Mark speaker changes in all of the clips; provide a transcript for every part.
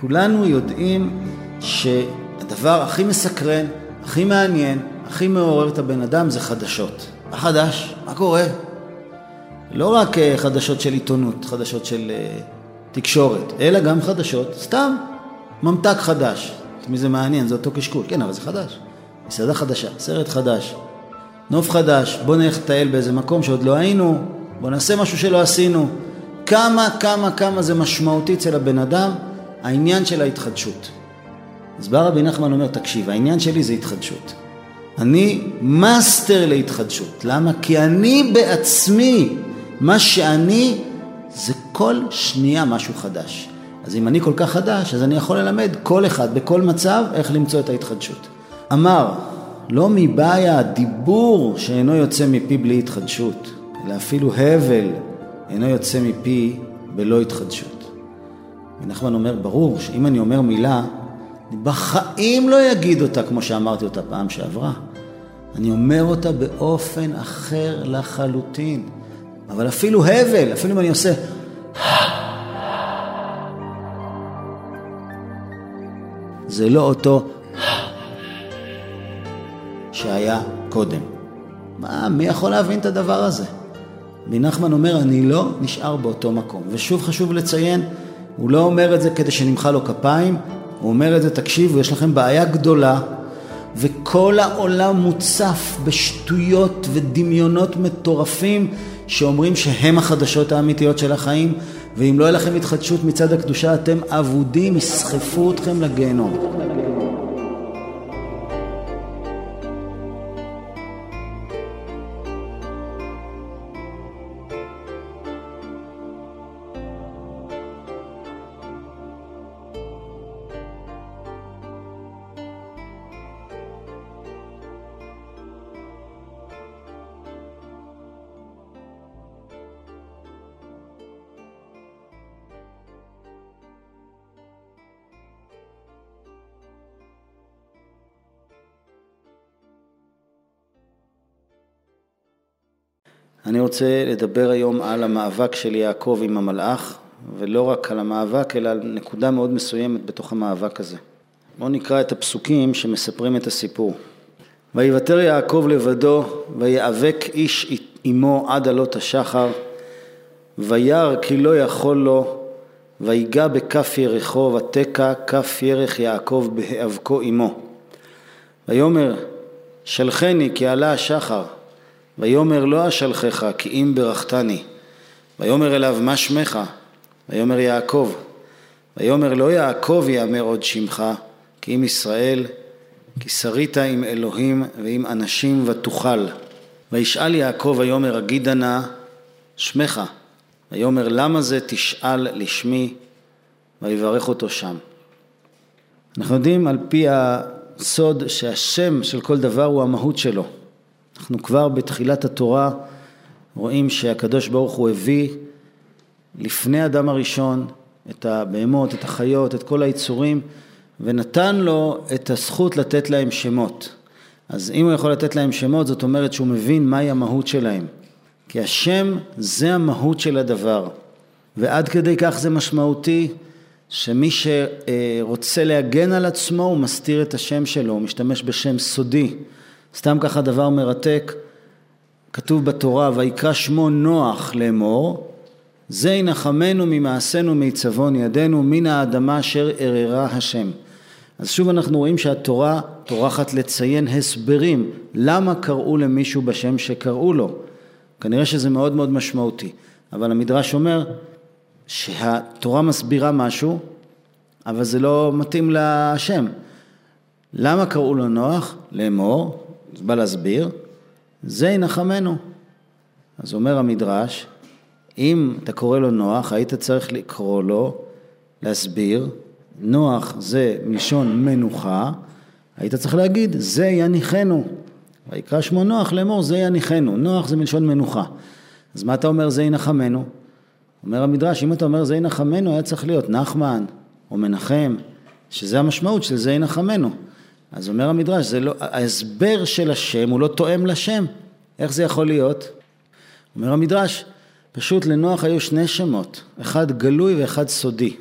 Speaker 1: כולנו יודעים שהדבר הכי מסקרן, הכי מעניין, הכי מעורר את הבן אדם זה חדשות. מה חדש? מה קורה? לא רק אה, חדשות של עיתונות, חדשות של אה, תקשורת, אלא גם חדשות, סתם, ממתק חדש. את מי זה מעניין? זה אותו קשקוש. כן, אבל זה חדש. מסעדה חדשה, סרט חדש, נוף חדש, בוא נלך לטייל באיזה מקום שעוד לא היינו, בוא נעשה משהו שלא עשינו. כמה, כמה, כמה זה משמעותי אצל הבן אדם, העניין של ההתחדשות. אז בא רבי נחמן אומר, תקשיב, העניין שלי זה התחדשות. אני מאסטר להתחדשות. למה? כי אני בעצמי, מה שאני זה כל שנייה משהו חדש. אז אם אני כל כך חדש, אז אני יכול ללמד כל אחד בכל מצב איך למצוא את ההתחדשות. אמר, לא מיבעיא הדיבור שאינו יוצא מפי בלי התחדשות, אלא אפילו הבל אינו יוצא מפי בלא התחדשות. ונחמן אומר, ברור שאם אני אומר מילה, אני בחיים לא אגיד אותה כמו שאמרתי אותה פעם שעברה. אני אומר אותה באופן אחר לחלוטין. אבל אפילו הבל, אפילו אם אני עושה... זה לא אותו שהיה קודם. מה, מי יכול להבין את הדבר הזה? רבי נחמן אומר, אני לא נשאר באותו מקום. ושוב חשוב לציין, הוא לא אומר את זה כדי שנמחא לו כפיים, הוא אומר את זה, תקשיבו, יש לכם בעיה גדולה, וכל העולם מוצף בשטויות ודמיונות מטורפים שאומרים שהם החדשות האמיתיות של החיים, ואם לא יהיה לכם התחדשות מצד הקדושה, אתם אבודים, יסחפו אתכם לגיהנום. אני רוצה לדבר היום על המאבק של יעקב עם המלאך, ולא רק על המאבק, אלא על נקודה מאוד מסוימת בתוך המאבק הזה. בואו נקרא את הפסוקים שמספרים את הסיפור. ויוותר יעקב לבדו, ויאבק איש עמו עד עלות השחר, וירא כי לא יכול לו, ויגע בכף ירחו, ותקע כף ירך יעקב בהיאבקו עמו. ויאמר שלחני כי עלה השחר, ויאמר לא אשלחך כי אם ברכתני. ויאמר אליו מה שמך? ויאמר יעקב. ויאמר לא יעקב יאמר עוד שמך כי אם ישראל כי שרית עם אלוהים ועם אנשים ותוכל. וישאל יעקב ויאמר אגידה נא שמך. ויאמר למה זה תשאל לשמי ויברך אותו שם. אנחנו יודעים על פי הסוד שהשם של כל דבר הוא המהות שלו. אנחנו כבר בתחילת התורה רואים שהקדוש ברוך הוא הביא לפני אדם הראשון את הבהמות, את החיות, את כל היצורים, ונתן לו את הזכות לתת להם שמות. אז אם הוא יכול לתת להם שמות, זאת אומרת שהוא מבין מהי המהות שלהם. כי השם זה המהות של הדבר. ועד כדי כך זה משמעותי, שמי שרוצה להגן על עצמו, הוא מסתיר את השם שלו, הוא משתמש בשם סודי. סתם ככה דבר מרתק, כתוב בתורה, ויקרא שמו נוח לאמור, זה ינחמנו ממעשינו מעיצבון ידינו מן האדמה אשר ערערה השם. אז שוב אנחנו רואים שהתורה טורחת לציין הסברים למה קראו למישהו בשם שקראו לו. כנראה שזה מאוד מאוד משמעותי, אבל המדרש אומר שהתורה מסבירה משהו, אבל זה לא מתאים לשם. למה קראו לו נוח? לאמור, אז בא להסביר, זה ינחמנו. אז אומר המדרש, אם אתה קורא לו נוח, היית צריך לקרוא לו, להסביר, נוח זה מלשון מנוחה, היית צריך להגיד, זה יניחנו. ויקרא שמו נוח לאמור, זה יניחנו. נוח זה מלשון מנוחה. אז מה אתה אומר, זה ינחמנו? אומר המדרש, אם אתה אומר זה ינחמנו, היה צריך להיות נחמן או מנחם, שזה המשמעות של זה ינחמנו. אז אומר המדרש, זה לא, ההסבר של השם הוא לא תואם לשם. איך זה יכול להיות? אומר המדרש, פשוט לנוח היו שני שמות, אחד גלוי ואחד סודי.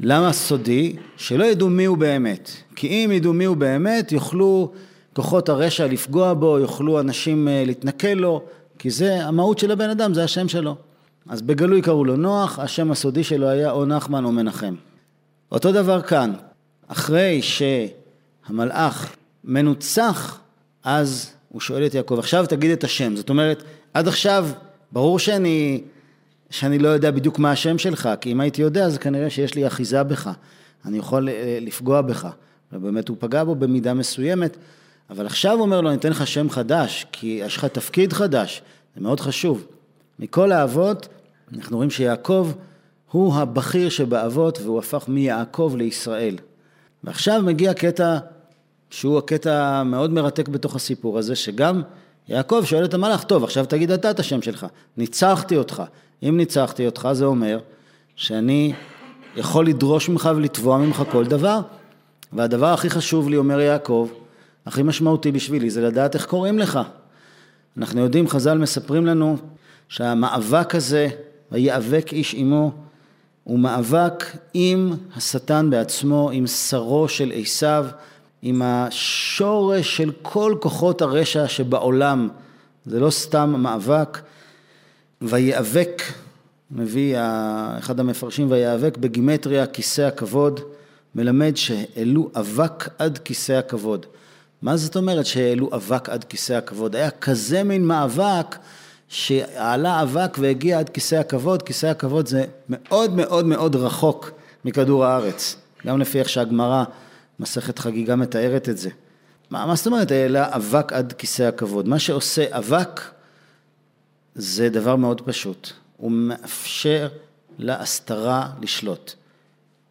Speaker 1: למה סודי? שלא ידעו מי הוא באמת. כי אם ידעו מי הוא באמת, יוכלו כוחות הרשע לפגוע בו, יוכלו אנשים אה, להתנכל לו, כי זה המהות של הבן אדם, זה השם שלו. אז בגלוי קראו לו נוח, השם הסודי שלו היה או נחמן או מנחם. אותו דבר כאן, אחרי שהמלאך מנוצח, אז הוא שואל את יעקב, עכשיו תגיד את השם. זאת אומרת, עד עכשיו, ברור שאני, שאני לא יודע בדיוק מה השם שלך, כי אם הייתי יודע, אז כנראה שיש לי אחיזה בך. אני יכול אה, לפגוע בך. ובאמת הוא פגע בו במידה מסוימת, אבל עכשיו הוא אומר לו, אני אתן לך שם חדש, כי יש לך תפקיד חדש, זה מאוד חשוב. מכל האבות, אנחנו רואים שיעקב הוא הבכיר שבאבות, והוא הפך מיעקב לישראל. ועכשיו מגיע קטע שהוא הקטע המאוד מרתק בתוך הסיפור הזה, שגם יעקב שואל את המלאך, טוב, עכשיו תגיד אתה את השם שלך. ניצחתי אותך. אם ניצחתי אותך, זה אומר שאני יכול לדרוש ממך ולתבוע ממך כל דבר. והדבר הכי חשוב לי, אומר יעקב, הכי משמעותי בשבילי, זה לדעת איך קוראים לך. אנחנו יודעים, חז"ל מספרים לנו שהמאבק הזה, ויאבק איש עמו, הוא מאבק עם השטן בעצמו, עם שרו של עשיו, עם השורש של כל כוחות הרשע שבעולם. זה לא סתם מאבק. ויאבק, מביא אחד המפרשים, ויאבק בגימטריה כיסא הכבוד, מלמד שהעלו אבק עד כיסא הכבוד. מה זאת אומרת שהעלו אבק עד כיסא הכבוד? היה כזה מין מאבק שעלה אבק והגיע עד כיסא הכבוד, כיסא הכבוד זה מאוד מאוד מאוד רחוק מכדור הארץ, גם לפי איך שהגמרא, מסכת חגיגה מתארת את זה. מה, מה זאת אומרת העלה אבק עד כיסא הכבוד? מה שעושה אבק זה דבר מאוד פשוט, הוא מאפשר להסתרה לשלוט.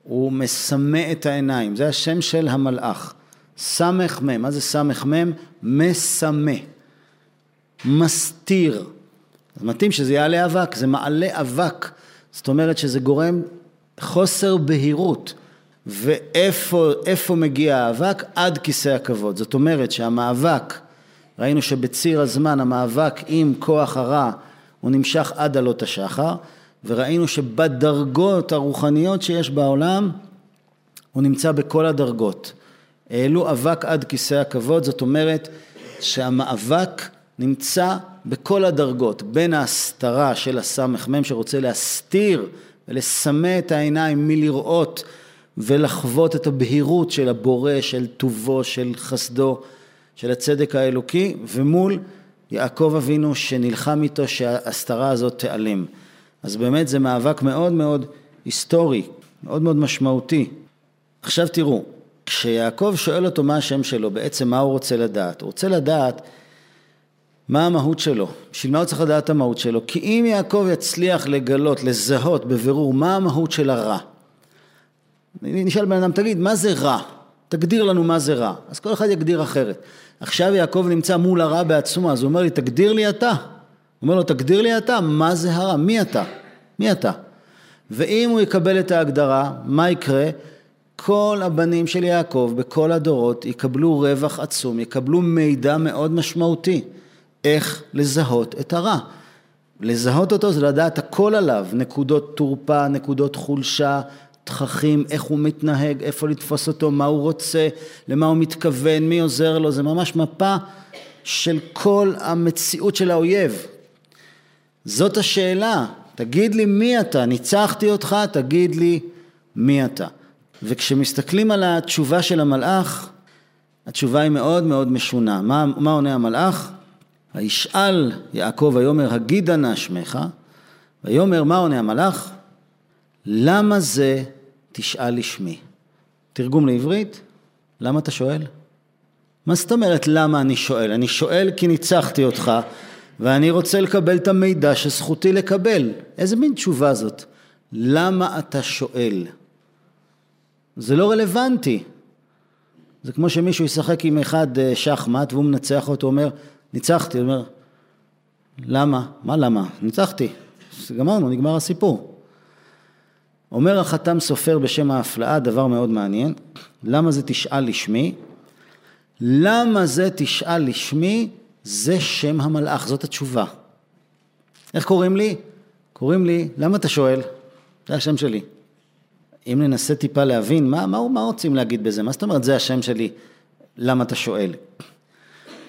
Speaker 1: הוא מסמא את העיניים, זה השם של המלאך. סמך מם, מה זה סמך מם? מסמא, מסתיר. אז מתאים שזה יעלה אבק, זה מעלה אבק, זאת אומרת שזה גורם חוסר בהירות. ואיפה מגיע האבק? עד כיסא הכבוד. זאת אומרת שהמאבק, ראינו שבציר הזמן המאבק עם כוח הרע הוא נמשך עד עלות השחר, וראינו שבדרגות הרוחניות שיש בעולם הוא נמצא בכל הדרגות. העלו אבק עד כיסא הכבוד, זאת אומרת שהמאבק נמצא בכל הדרגות, בין ההסתרה של הסמ"ם שרוצה להסתיר ולסמא את העיניים מלראות ולחוות את הבהירות של הבורא, של טובו, של חסדו, של הצדק האלוקי, ומול יעקב אבינו שנלחם איתו שההסתרה הזאת תיעלם. אז באמת זה מאבק מאוד מאוד היסטורי, מאוד מאוד משמעותי. עכשיו תראו, כשיעקב שואל אותו מה השם שלו, בעצם מה הוא רוצה לדעת? הוא רוצה לדעת מה המהות שלו. בשביל מה הוא צריך לדעת את המהות שלו? כי אם יעקב יצליח לגלות, לזהות בבירור מה המהות של הרע. נשאל בן אדם, תגיד, מה זה רע? תגדיר לנו מה זה רע. אז כל אחד יגדיר אחרת. עכשיו יעקב נמצא מול הרע בעצמו, אז הוא אומר לי, תגדיר לי אתה. הוא אומר לו, תגדיר לי אתה, מה זה הרע? מי אתה? מי אתה? ואם הוא יקבל את ההגדרה, מה יקרה? כל הבנים של יעקב בכל הדורות יקבלו רווח עצום, יקבלו מידע מאוד משמעותי. איך לזהות את הרע. לזהות אותו זה לדעת הכל עליו, נקודות תורפה, נקודות חולשה, תככים, איך הוא מתנהג, איפה לתפוס אותו, מה הוא רוצה, למה הוא מתכוון, מי עוזר לו, זה ממש מפה של כל המציאות של האויב. זאת השאלה, תגיד לי מי אתה, ניצחתי אותך, תגיד לי מי אתה. וכשמסתכלים על התשובה של המלאך, התשובה היא מאוד מאוד משונה. מה, מה עונה המלאך? וישאל יעקב ויאמר הגידה נא שמך, ויאמר מה עונה המלאך? למה זה תשאל לשמי? תרגום לעברית, למה אתה שואל? מה זאת אומרת למה אני שואל? אני שואל כי ניצחתי אותך ואני רוצה לקבל את המידע שזכותי לקבל. איזה מין תשובה זאת? למה אתה שואל? זה לא רלוונטי. זה כמו שמישהו ישחק עם אחד אה, שחמט והוא מנצח אותו, אומר, ניצחתי, הוא אומר, למה? מה למה? ניצחתי. גמרנו, נגמר הסיפור. אומר החתם סופר בשם ההפלאה דבר מאוד מעניין, למה זה תשאל לשמי? למה זה תשאל לשמי? זה שם המלאך, זאת התשובה. איך קוראים לי? קוראים לי, למה אתה שואל? זה השם שלי. אם ננסה טיפה להבין, מה, מה, מה רוצים להגיד בזה? מה זאת אומרת, זה השם שלי, למה אתה שואל?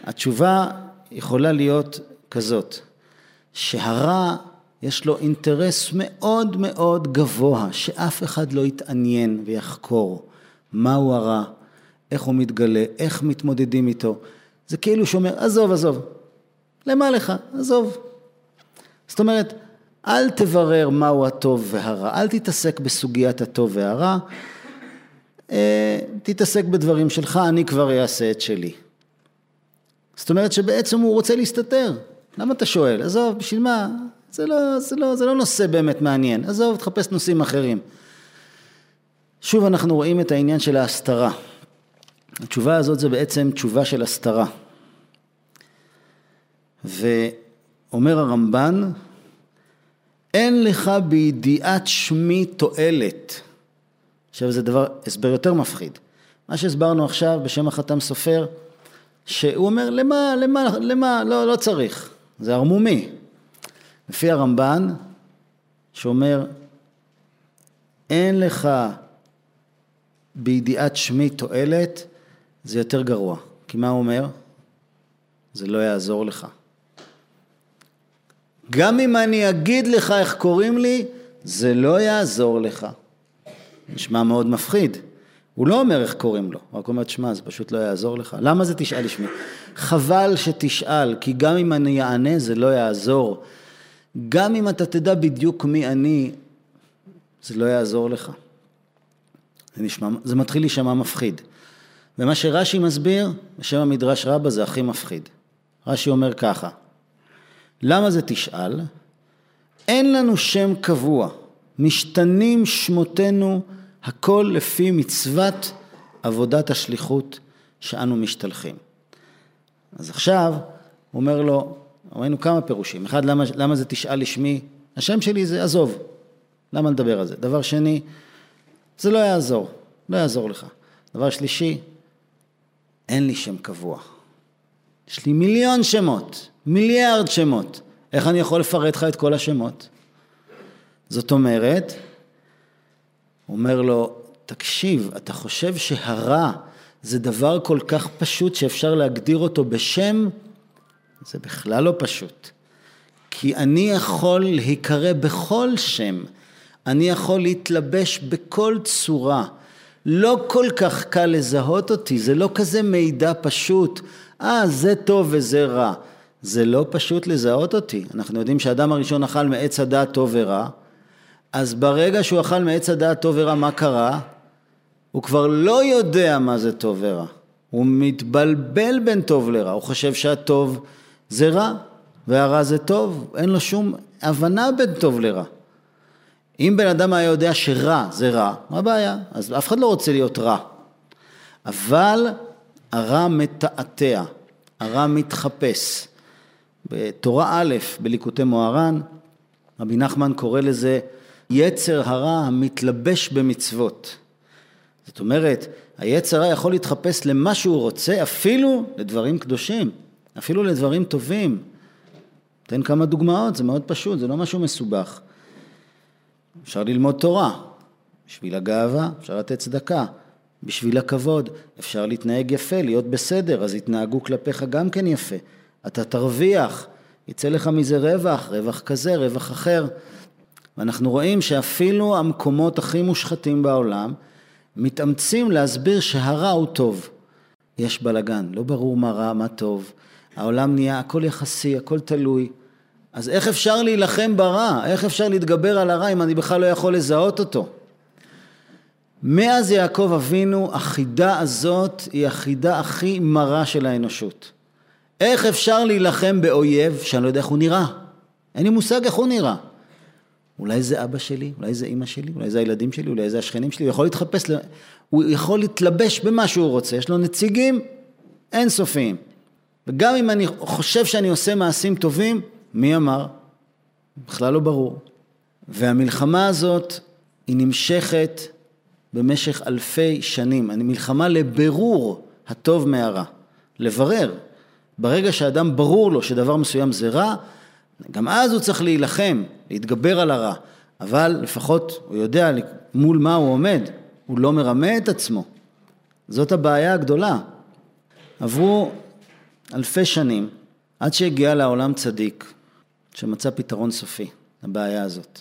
Speaker 1: התשובה יכולה להיות כזאת, שהרע יש לו אינטרס מאוד מאוד גבוה, שאף אחד לא יתעניין ויחקור מהו הרע, איך הוא מתגלה, איך מתמודדים איתו. זה כאילו שאומר, עזוב, עזוב, למה לך, עזוב. זאת אומרת, אל תברר מהו הטוב והרע, אל תתעסק בסוגיית הטוב והרע, אה, תתעסק בדברים שלך, אני כבר אעשה את שלי. זאת אומרת שבעצם הוא רוצה להסתתר. למה אתה שואל? עזוב, בשביל מה? זה לא, זה לא, זה לא נושא באמת מעניין. עזוב, תחפש נושאים אחרים. שוב אנחנו רואים את העניין של ההסתרה. התשובה הזאת זה בעצם תשובה של הסתרה. ואומר הרמב"ן, אין לך בידיעת שמי תועלת. עכשיו זה דבר, הסבר יותר מפחיד. מה שהסברנו עכשיו בשם החתם סופר, שהוא אומר, למה, למה, למה, לא, לא צריך, זה ערמומי. לפי הרמב"ן, שאומר, אין לך בידיעת שמי תועלת, זה יותר גרוע. כי מה הוא אומר? זה לא יעזור לך. גם אם אני אגיד לך איך קוראים לי, זה לא יעזור לך. נשמע מאוד מפחיד. הוא לא אומר איך קוראים לו, הוא רק אומר, תשמע, זה פשוט לא יעזור לך. למה זה תשאל לשמי? חבל שתשאל, כי גם אם אני אענה זה לא יעזור. גם אם אתה תדע בדיוק מי אני, זה לא יעזור לך. זה, נשמע, זה מתחיל להישמע מפחיד. ומה שרש"י מסביר, בשם המדרש רבה זה הכי מפחיד. רש"י אומר ככה, למה זה תשאל? אין לנו שם קבוע, משתנים שמותינו הכל לפי מצוות עבודת השליחות שאנו משתלחים. אז עכשיו אומר לו, ראינו כמה פירושים, אחד למה, למה זה תשאל לשמי, השם שלי זה עזוב, למה לדבר על זה? דבר שני, זה לא יעזור, לא יעזור לך. דבר שלישי, אין לי שם קבוע. יש לי מיליון שמות, מיליארד שמות. איך אני יכול לפרט לך את כל השמות? זאת אומרת, אומר לו, תקשיב, אתה חושב שהרע זה דבר כל כך פשוט שאפשר להגדיר אותו בשם? זה בכלל לא פשוט. כי אני יכול להיקרא בכל שם, אני יכול להתלבש בכל צורה. לא כל כך קל לזהות אותי, זה לא כזה מידע פשוט. אה, זה טוב וזה רע. זה לא פשוט לזהות אותי. אנחנו יודעים שהאדם הראשון אכל מעץ הדעת טוב ורע, אז ברגע שהוא אכל מעץ הדעת טוב ורע, מה קרה? הוא כבר לא יודע מה זה טוב ורע. הוא מתבלבל בין טוב לרע, הוא חושב שהטוב זה רע והרע זה טוב, אין לו שום הבנה בין טוב לרע. אם בן אדם היה יודע שרע זה רע, מה הבעיה? אז אף אחד לא רוצה להיות רע. אבל הרע מתעתע, הרע מתחפש. בתורה א', בליקוטי מוהר"ן, רבי נחמן קורא לזה יצר הרע המתלבש במצוות. זאת אומרת, היצר הרע יכול להתחפש למה שהוא רוצה, אפילו לדברים קדושים, אפילו לדברים טובים. תן כמה דוגמאות, זה מאוד פשוט, זה לא משהו מסובך. אפשר ללמוד תורה, בשביל הגאווה, אפשר לתת צדקה, בשביל הכבוד, אפשר להתנהג יפה, להיות בסדר, אז יתנהגו כלפיך גם כן יפה. אתה תרוויח, יצא לך מזה רווח, רווח כזה, רווח אחר. ואנחנו רואים שאפילו המקומות הכי מושחתים בעולם מתאמצים להסביר שהרע הוא טוב. יש בלגן, לא ברור מה רע, מה טוב. העולם נהיה הכל יחסי, הכל תלוי. אז איך אפשר להילחם ברע? איך אפשר להתגבר על הרע אם אני בכלל לא יכול לזהות אותו? מאז יעקב אבינו, החידה הזאת היא החידה הכי מרה של האנושות. איך אפשר להילחם באויב שאני לא יודע איך הוא נראה? אין לי מושג איך הוא נראה. אולי זה אבא שלי, אולי זה אימא שלי, אולי זה הילדים שלי, אולי זה השכנים שלי, הוא יכול להתחפש, הוא יכול להתלבש במה שהוא רוצה, יש לו נציגים אינסופיים. וגם אם אני חושב שאני עושה מעשים טובים, מי אמר? בכלל לא ברור. והמלחמה הזאת היא נמשכת במשך אלפי שנים. אני מלחמה לבירור הטוב מהרע. לברר. ברגע שאדם ברור לו שדבר מסוים זה רע, גם אז הוא צריך להילחם, להתגבר על הרע. אבל לפחות הוא יודע מול מה הוא עומד, הוא לא מרמה את עצמו. זאת הבעיה הגדולה. עברו אלפי שנים עד שהגיע לעולם צדיק, שמצא פתרון סופי לבעיה הזאת.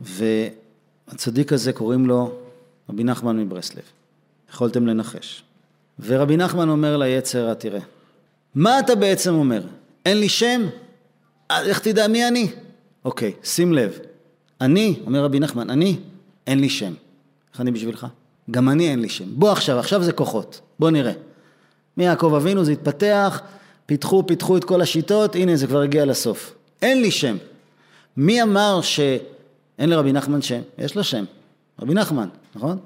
Speaker 1: והצדיק הזה קוראים לו רבי נחמן מברסלב. יכולתם לנחש. ורבי נחמן אומר ליצר, תראה, מה אתה בעצם אומר? אין לי שם? איך תדע מי אני? אוקיי, שים לב. אני, אומר רבי נחמן, אני, אין לי שם. איך אני בשבילך? גם אני אין לי שם. בוא עכשיו, עכשיו זה כוחות. בוא נראה. מיעקב אבינו זה התפתח, פיתחו, פיתחו את כל השיטות, הנה זה כבר הגיע לסוף. אין לי שם. מי אמר שאין לרבי נחמן שם? יש לו שם. רבי נחמן, נכון?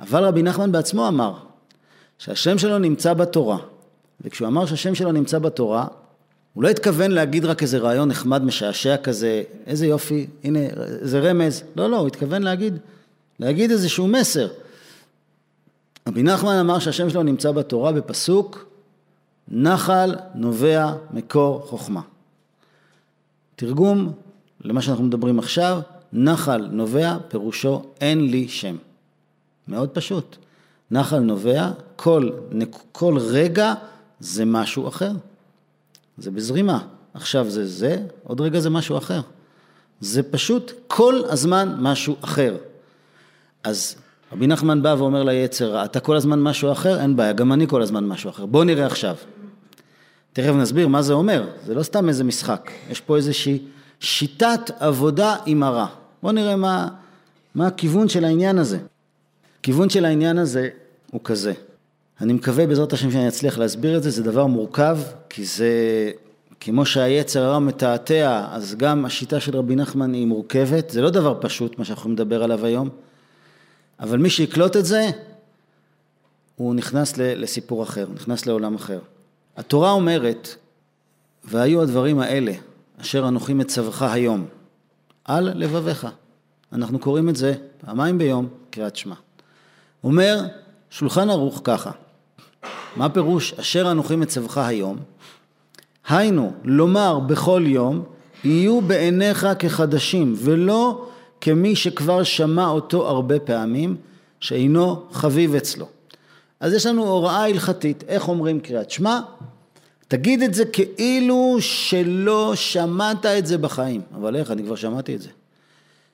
Speaker 1: אבל רבי נחמן בעצמו אמר שהשם שלו נמצא בתורה, וכשהוא אמר שהשם שלו נמצא בתורה, הוא לא התכוון להגיד רק איזה רעיון נחמד משעשע כזה, איזה יופי, הנה, איזה רמז, לא, לא, הוא התכוון להגיד, להגיד איזשהו מסר. רבי נחמן אמר שהשם שלו נמצא בתורה בפסוק, נחל נובע מקור חוכמה. תרגום למה שאנחנו מדברים עכשיו, נחל נובע פירושו אין לי שם. מאוד פשוט. נחל נובע, כל, כל רגע זה משהו אחר. זה בזרימה. עכשיו זה זה, עוד רגע זה משהו אחר. זה פשוט כל הזמן משהו אחר. אז רבי נחמן בא ואומר ליצר, אתה כל הזמן משהו אחר? אין בעיה, גם אני כל הזמן משהו אחר. בוא נראה עכשיו. תכף נסביר מה זה אומר, זה לא סתם איזה משחק, יש פה איזושהי שיטת עבודה עם הרע. בוא נראה מה, מה הכיוון של העניין הזה. הכיוון של העניין הזה הוא כזה, אני מקווה בעזרת השם שאני אצליח להסביר את זה, זה דבר מורכב, כי זה, כמו שהיצר הרע מתעתע, אז גם השיטה של רבי נחמן היא מורכבת, זה לא דבר פשוט, מה שאנחנו נדבר עליו היום, אבל מי שיקלוט את זה, הוא נכנס לסיפור אחר, נכנס לעולם אחר. התורה אומרת, והיו הדברים האלה, אשר אנוכי מצווך היום, על לבביך. אנחנו קוראים את זה פעמיים ביום, קריאת שמע. אומר שולחן ערוך ככה, מה פירוש אשר אנוכי מצווך היום? היינו, לומר בכל יום, יהיו בעיניך כחדשים, ולא כמי שכבר שמע אותו הרבה פעמים, שאינו חביב אצלו. אז יש לנו הוראה הלכתית, איך אומרים קריאת שמע? תגיד את זה כאילו שלא שמעת את זה בחיים. אבל איך, אני כבר שמעתי את זה.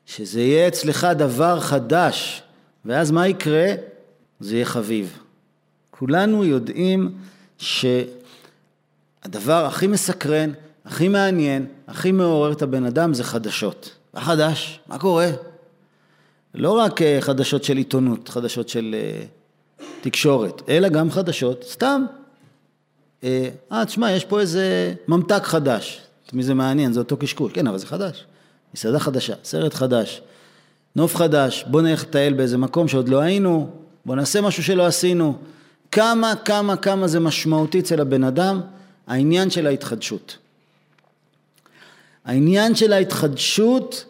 Speaker 1: שזה יהיה אצלך דבר חדש, ואז מה יקרה? זה יהיה חביב. כולנו יודעים שהדבר הכי מסקרן, הכי מעניין, הכי מעורר את הבן אדם זה חדשות. מה חדש? מה קורה? לא רק אה, חדשות של עיתונות, חדשות של אה, תקשורת, אלא גם חדשות, סתם. אה, אה תשמע, יש פה איזה ממתק חדש. את מי זה מעניין? זה אותו קשקוש. כן, אבל זה חדש. מסעדה חדשה, סרט חדש, נוף חדש, בוא נלך לטייל באיזה מקום שעוד לא היינו, בוא נעשה משהו שלא עשינו. כמה, כמה, כמה זה משמעותי אצל הבן אדם, העניין של ההתחדשות. העניין של ההתחדשות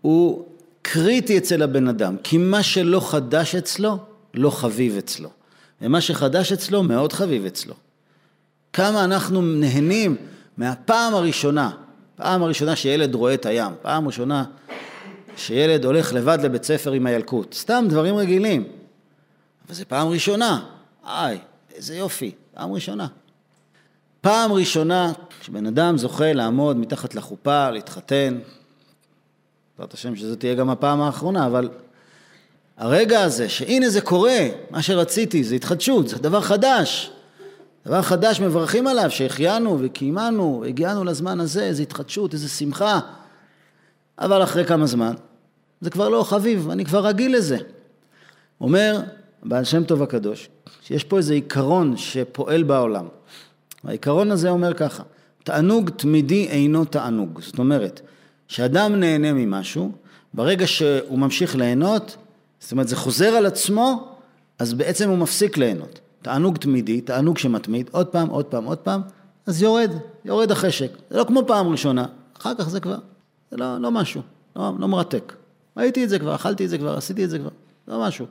Speaker 1: הוא קריטי אצל הבן אדם, כי מה שלא חדש אצלו, לא חביב אצלו. ומה שחדש אצלו, מאוד חביב אצלו. כמה אנחנו נהנים מהפעם הראשונה, פעם הראשונה שילד רואה את הים, פעם ראשונה שילד הולך לבד לבית ספר עם הילקוט, סתם דברים רגילים. אבל זה פעם ראשונה, איי, איזה יופי, פעם ראשונה. פעם ראשונה כשבן אדם זוכה לעמוד מתחת לחופה, להתחתן, בעזרת השם שזו תהיה גם הפעם האחרונה, אבל הרגע הזה, שהנה זה קורה, מה שרציתי, זה התחדשות, זה דבר חדש. דבר חדש מברכים עליו, שהחיינו וקיימנו, והגיענו לזמן הזה, איזו התחדשות, איזו שמחה. אבל אחרי כמה זמן, זה כבר לא חביב, אני כבר רגיל לזה. אומר בעל שם טוב הקדוש, שיש פה איזה עיקרון שפועל בעולם. העיקרון הזה אומר ככה, תענוג תמידי אינו תענוג. זאת אומרת, שאדם נהנה ממשהו, ברגע שהוא ממשיך ליהנות, זאת אומרת זה חוזר על עצמו, אז בעצם הוא מפסיק ליהנות. תענוג תמידי, תענוג שמתמיד, עוד פעם, עוד פעם, עוד פעם, אז יורד, יורד החשק. זה לא כמו פעם ראשונה, אחר כך זה כבר, זה לא, לא משהו, לא, לא מרתק. ראיתי את זה כבר, אכלתי את זה כבר, עשיתי את זה כבר, לא משהו.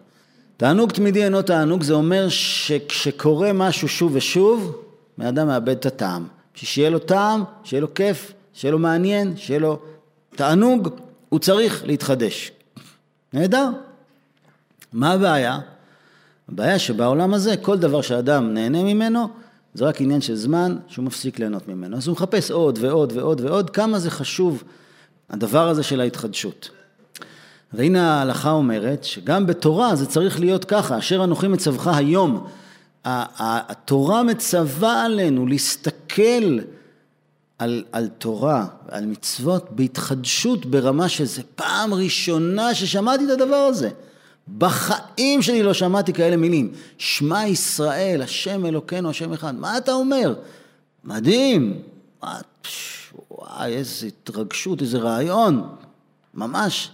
Speaker 1: תענוג תמידי אינו תענוג, זה אומר שכשקורה משהו שוב ושוב, בן אדם מאבד את הטעם. בשביל שיהיה לו טעם, שיהיה לו כיף, שיהיה לו מעניין, שיהיה לו תענוג, הוא צריך להתחדש. נהדר. מה הבעיה? הבעיה שבעולם הזה כל דבר שאדם נהנה ממנו זה רק עניין של זמן שהוא מפסיק ליהנות ממנו. אז הוא מחפש עוד ועוד ועוד ועוד כמה זה חשוב הדבר הזה של ההתחדשות. והנה ההלכה אומרת שגם בתורה זה צריך להיות ככה, אשר אנוכי מצווך היום. התורה מצווה עלינו להסתכל על, על תורה ועל מצוות בהתחדשות ברמה שזה פעם ראשונה ששמעתי את הדבר הזה. בחיים שלי לא שמעתי כאלה מילים. שמע ישראל, השם אלוקינו, השם אחד. מה אתה אומר? מדהים. וואי, איזה התרגשות, איזה רעיון. ממש.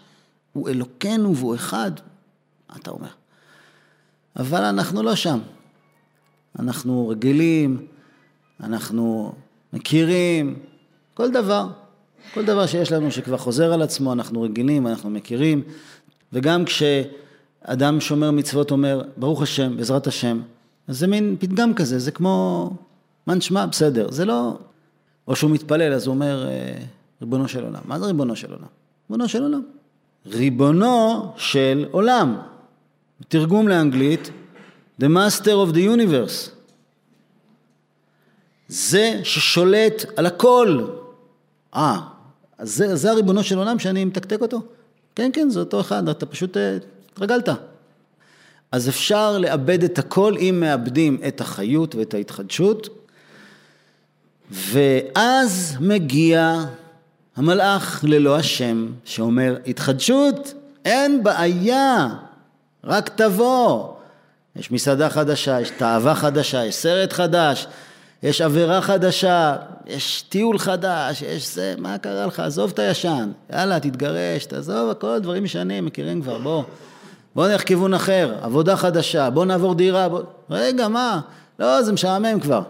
Speaker 1: הוא אלוקינו והוא אחד. מה אתה אומר? אבל אנחנו לא שם. אנחנו רגילים, אנחנו מכירים, כל דבר. כל דבר שיש לנו שכבר חוזר על עצמו, אנחנו רגילים, אנחנו מכירים. וגם כשאדם שומר מצוות אומר, ברוך השם, בעזרת השם, אז זה מין פתגם כזה, זה כמו, מה נשמע? בסדר. זה לא... או שהוא מתפלל, אז הוא אומר, אה, ריבונו של עולם. מה זה ריבונו של עולם? ריבונו של עולם. ריבונו של עולם. תרגום לאנגלית, The Master of the Universe. זה ששולט על הכל. אה, אז זה, זה הריבונו של עולם שאני מתקתק אותו? כן, כן, זה אותו אחד, אתה פשוט אה, התרגלת. אז אפשר לאבד את הכל אם מאבדים את החיות ואת ההתחדשות, ואז מגיע המלאך ללא השם, שאומר, התחדשות, אין בעיה, רק תבוא. יש מסעדה חדשה, יש תאווה חדשה, יש סרט חדש, יש עבירה חדשה, יש טיול חדש, יש זה, מה קרה לך? עזוב את הישן, יאללה, תתגרש, תעזוב, הכל דברים משנים, מכירים כבר, בוא. בוא נלך כיוון אחר, עבודה חדשה, בוא נעבור דירה, בוא... רגע, מה? לא, זה משעמם כבר.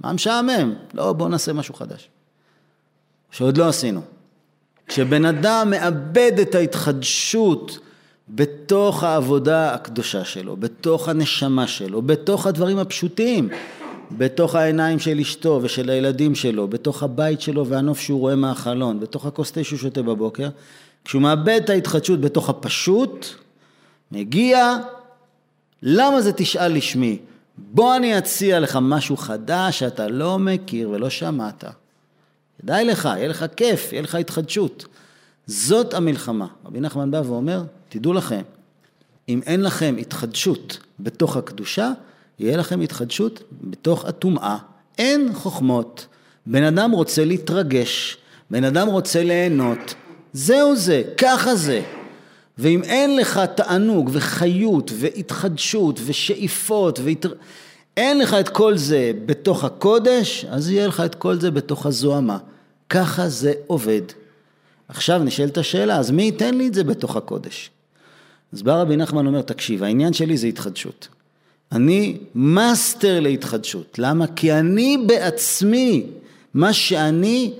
Speaker 1: מה משעמם? לא, בוא נעשה משהו חדש. שעוד לא עשינו. כשבן אדם מאבד את ההתחדשות בתוך העבודה הקדושה שלו, בתוך הנשמה שלו, בתוך הדברים הפשוטים, בתוך העיניים של אשתו ושל הילדים שלו, בתוך הבית שלו והנוף שהוא רואה מהחלון, בתוך הכוס תה שהוא שותה בבוקר, כשהוא מאבד את ההתחדשות בתוך הפשוט, מגיע, למה זה תשאל לשמי? בוא אני אציע לך משהו חדש שאתה לא מכיר ולא שמעת. כדאי לך, יהיה לך כיף, יהיה לך התחדשות. זאת המלחמה. רבי נחמן בא ואומר, תדעו לכם, אם אין לכם התחדשות בתוך הקדושה, יהיה לכם התחדשות בתוך הטומאה. אין חוכמות. בן אדם רוצה להתרגש, בן אדם רוצה ליהנות. זהו זה, ככה זה. ואם אין לך תענוג וחיות והתחדשות ושאיפות והתר... אין לך את כל זה בתוך הקודש, אז יהיה לך את כל זה בתוך הזוהמה. ככה זה עובד. עכשיו נשאלת השאלה, אז מי ייתן לי את זה בתוך הקודש? אז בא רבי נחמן אומר, תקשיב, העניין שלי זה התחדשות. אני מאסטר להתחדשות. למה? כי אני בעצמי, מה שאני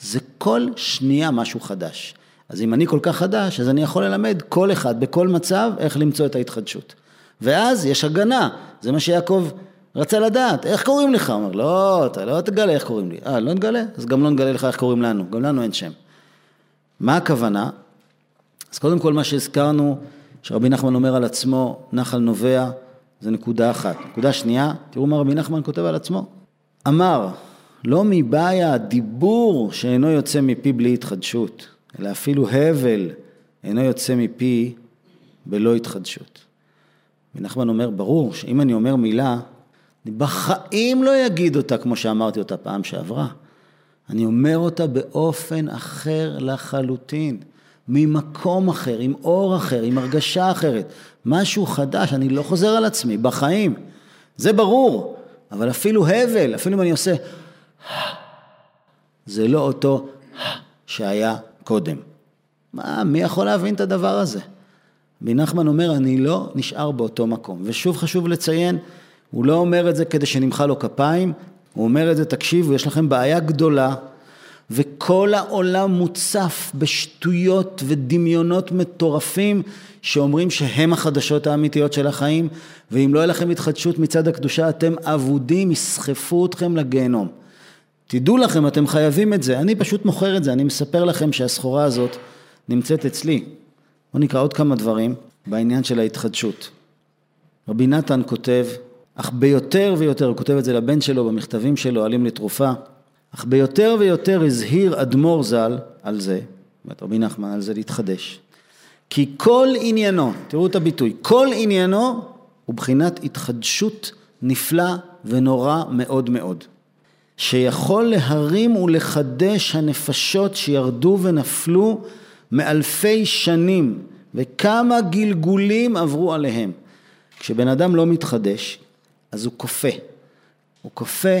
Speaker 1: זה כל שנייה משהו חדש. אז אם אני כל כך חדש, אז אני יכול ללמד כל אחד בכל מצב איך למצוא את ההתחדשות. ואז יש הגנה, זה מה שיעקב רצה לדעת, איך קוראים לך? הוא אומר, לא, אתה לא תגלה איך קוראים לי. אה, לא נגלה? אז גם לא נגלה לך איך קוראים לנו, גם לנו אין שם. מה הכוונה? אז קודם כל מה שהזכרנו, שרבי נחמן אומר על עצמו, נחל נובע, זה נקודה אחת. נקודה שנייה, תראו מה רבי נחמן כותב על עצמו. אמר, לא מבעיה הדיבור שאינו יוצא מפי בלי התחדשות, אלא אפילו הבל אינו יוצא מפי בלא התחדשות. רבי נחמן אומר, ברור שאם אני אומר מילה, אני בחיים לא אגיד אותה כמו שאמרתי אותה פעם שעברה. אני אומר אותה באופן אחר לחלוטין, ממקום אחר, עם אור אחר, עם הרגשה אחרת, משהו חדש, אני לא חוזר על עצמי, בחיים. זה ברור, אבל אפילו הבל, אפילו אם אני עושה, זה לא אותו שהיה קודם. מה, מי יכול להבין את הדבר הזה? רבי נחמן אומר, אני לא נשאר באותו מקום. ושוב חשוב לציין, הוא לא אומר את זה כדי שנמחא לו כפיים, הוא אומר את זה, תקשיבו, יש לכם בעיה גדולה, וכל העולם מוצף בשטויות ודמיונות מטורפים שאומרים שהם החדשות האמיתיות של החיים, ואם לא יהיה לכם התחדשות מצד הקדושה, אתם אבודים, יסחפו אתכם לגיהנום. תדעו לכם, אתם חייבים את זה. אני פשוט מוכר את זה, אני מספר לכם שהסחורה הזאת נמצאת אצלי. בואו נקרא עוד כמה דברים בעניין של ההתחדשות. רבי נתן כותב, אך ביותר ויותר, הוא כותב את זה לבן שלו במכתבים שלו, עלים לתרופה, אך ביותר ויותר הזהיר אדמו"ר ז"ל על זה, זאת רבי נחמן, על זה להתחדש. כי כל עניינו, תראו את הביטוי, כל עניינו הוא בחינת התחדשות נפלא ונורא מאוד מאוד. שיכול להרים ולחדש הנפשות שירדו ונפלו מאלפי שנים וכמה גלגולים עברו עליהם. כשבן אדם לא מתחדש, אז הוא כופה. הוא כופה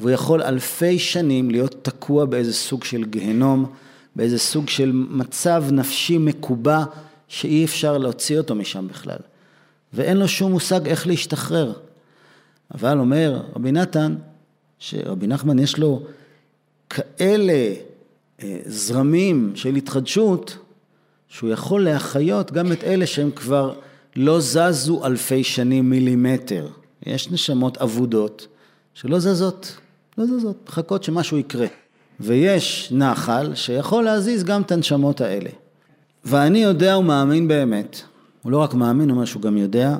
Speaker 1: והוא יכול אלפי שנים להיות תקוע באיזה סוג של גיהנום, באיזה סוג של מצב נפשי מקובע שאי אפשר להוציא אותו משם בכלל. ואין לו שום מושג איך להשתחרר. אבל אומר רבי נתן, שרבי נחמן יש לו כאלה אה, זרמים של התחדשות, שהוא יכול להחיות גם את אלה שהם כבר לא זזו אלפי שנים מילימטר. יש נשמות אבודות שלא זזות, לא זזות, מחכות שמשהו יקרה. ויש נחל שיכול להזיז גם את הנשמות האלה. ואני יודע ומאמין באמת, הוא לא רק מאמין, הוא אומר שהוא גם יודע,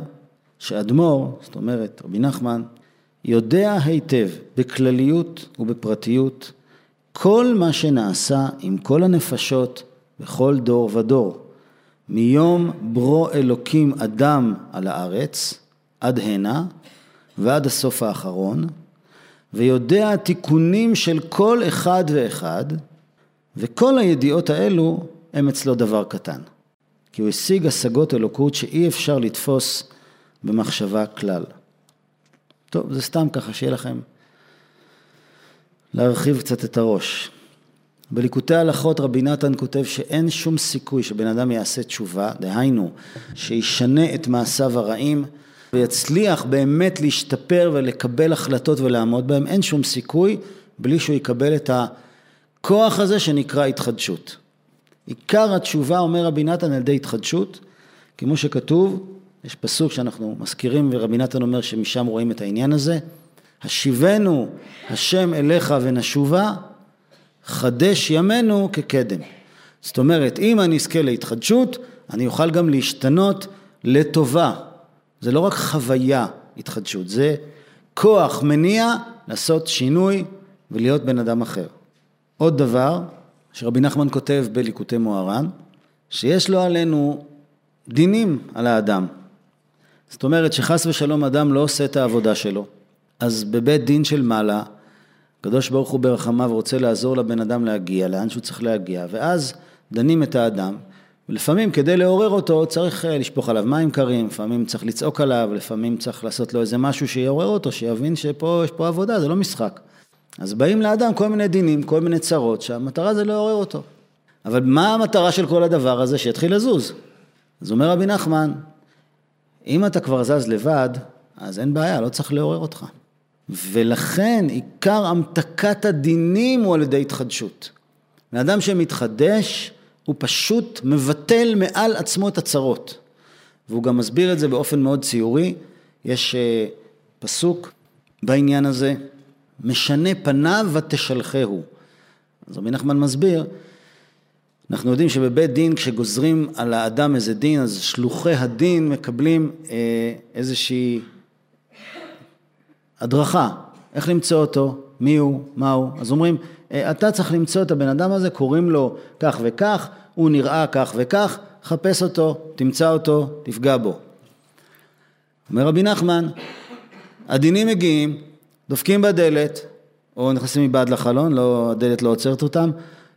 Speaker 1: שאדמו"ר, זאת אומרת רבי נחמן, יודע היטב בכלליות ובפרטיות כל מה שנעשה עם כל הנפשות בכל דור ודור, מיום ברו אלוקים אדם על הארץ עד הנה ועד הסוף האחרון, ויודע התיקונים של כל אחד ואחד, וכל הידיעות האלו הם אצלו דבר קטן. כי הוא השיג השגות אלוקות שאי אפשר לתפוס במחשבה כלל. טוב, זה סתם ככה, שיהיה לכם להרחיב קצת את הראש. בליקוטי הלכות רבי נתן כותב שאין שום סיכוי שבן אדם יעשה תשובה, דהיינו, שישנה את מעשיו הרעים ויצליח באמת להשתפר ולקבל החלטות ולעמוד בהם, אין שום סיכוי בלי שהוא יקבל את הכוח הזה שנקרא התחדשות. עיקר התשובה, אומר רבי נתן, על ידי התחדשות, כמו שכתוב, יש פסוק שאנחנו מזכירים ורבי נתן אומר שמשם רואים את העניין הזה, השיבנו השם אליך ונשובה, חדש ימינו כקדם. זאת אומרת, אם אני אזכה להתחדשות, אני אוכל גם להשתנות לטובה. זה לא רק חוויה התחדשות, זה כוח מניע לעשות שינוי ולהיות בן אדם אחר. עוד דבר, שרבי נחמן כותב בליקוטי מוהר"ן, שיש לו עלינו דינים על האדם. זאת אומרת שחס ושלום אדם לא עושה את העבודה שלו, אז בבית דין של מעלה, הקדוש ברוך הוא ברחמיו רוצה לעזור לבן אדם להגיע לאן שהוא צריך להגיע, ואז דנים את האדם, ולפעמים כדי לעורר אותו צריך אה, לשפוך עליו מים קרים, לפעמים צריך לצעוק עליו, לפעמים צריך לעשות לו איזה משהו שיעורר אותו, שיבין שפה יש פה עבודה, זה לא משחק. אז באים לאדם כל מיני דינים, כל מיני צרות, שהמטרה זה לעורר אותו. אבל מה המטרה של כל הדבר הזה? שיתחיל לזוז. אז אומר רבי נחמן, אם אתה כבר זז לבד, אז אין בעיה, לא צריך לעורר אותך. ולכן עיקר המתקת הדינים הוא על ידי התחדשות. בן אדם שמתחדש, הוא פשוט מבטל מעל עצמו את הצרות. והוא גם מסביר את זה באופן מאוד ציורי. יש אה, פסוק בעניין הזה, משנה פניו ותשלחהו. אז רבי נחמן מסביר, אנחנו יודעים שבבית דין כשגוזרים על האדם איזה דין, אז שלוחי הדין מקבלים אה, איזושהי הדרכה, איך למצוא אותו, מי הוא, מה הוא, אז אומרים, אתה צריך למצוא את הבן אדם הזה, קוראים לו כך וכך, הוא נראה כך וכך, חפש אותו, תמצא אותו, תפגע בו. אומר רבי נחמן, הדינים מגיעים, דופקים בדלת, או נכנסים מבעד לחלון, לא, הדלת לא עוצרת אותם,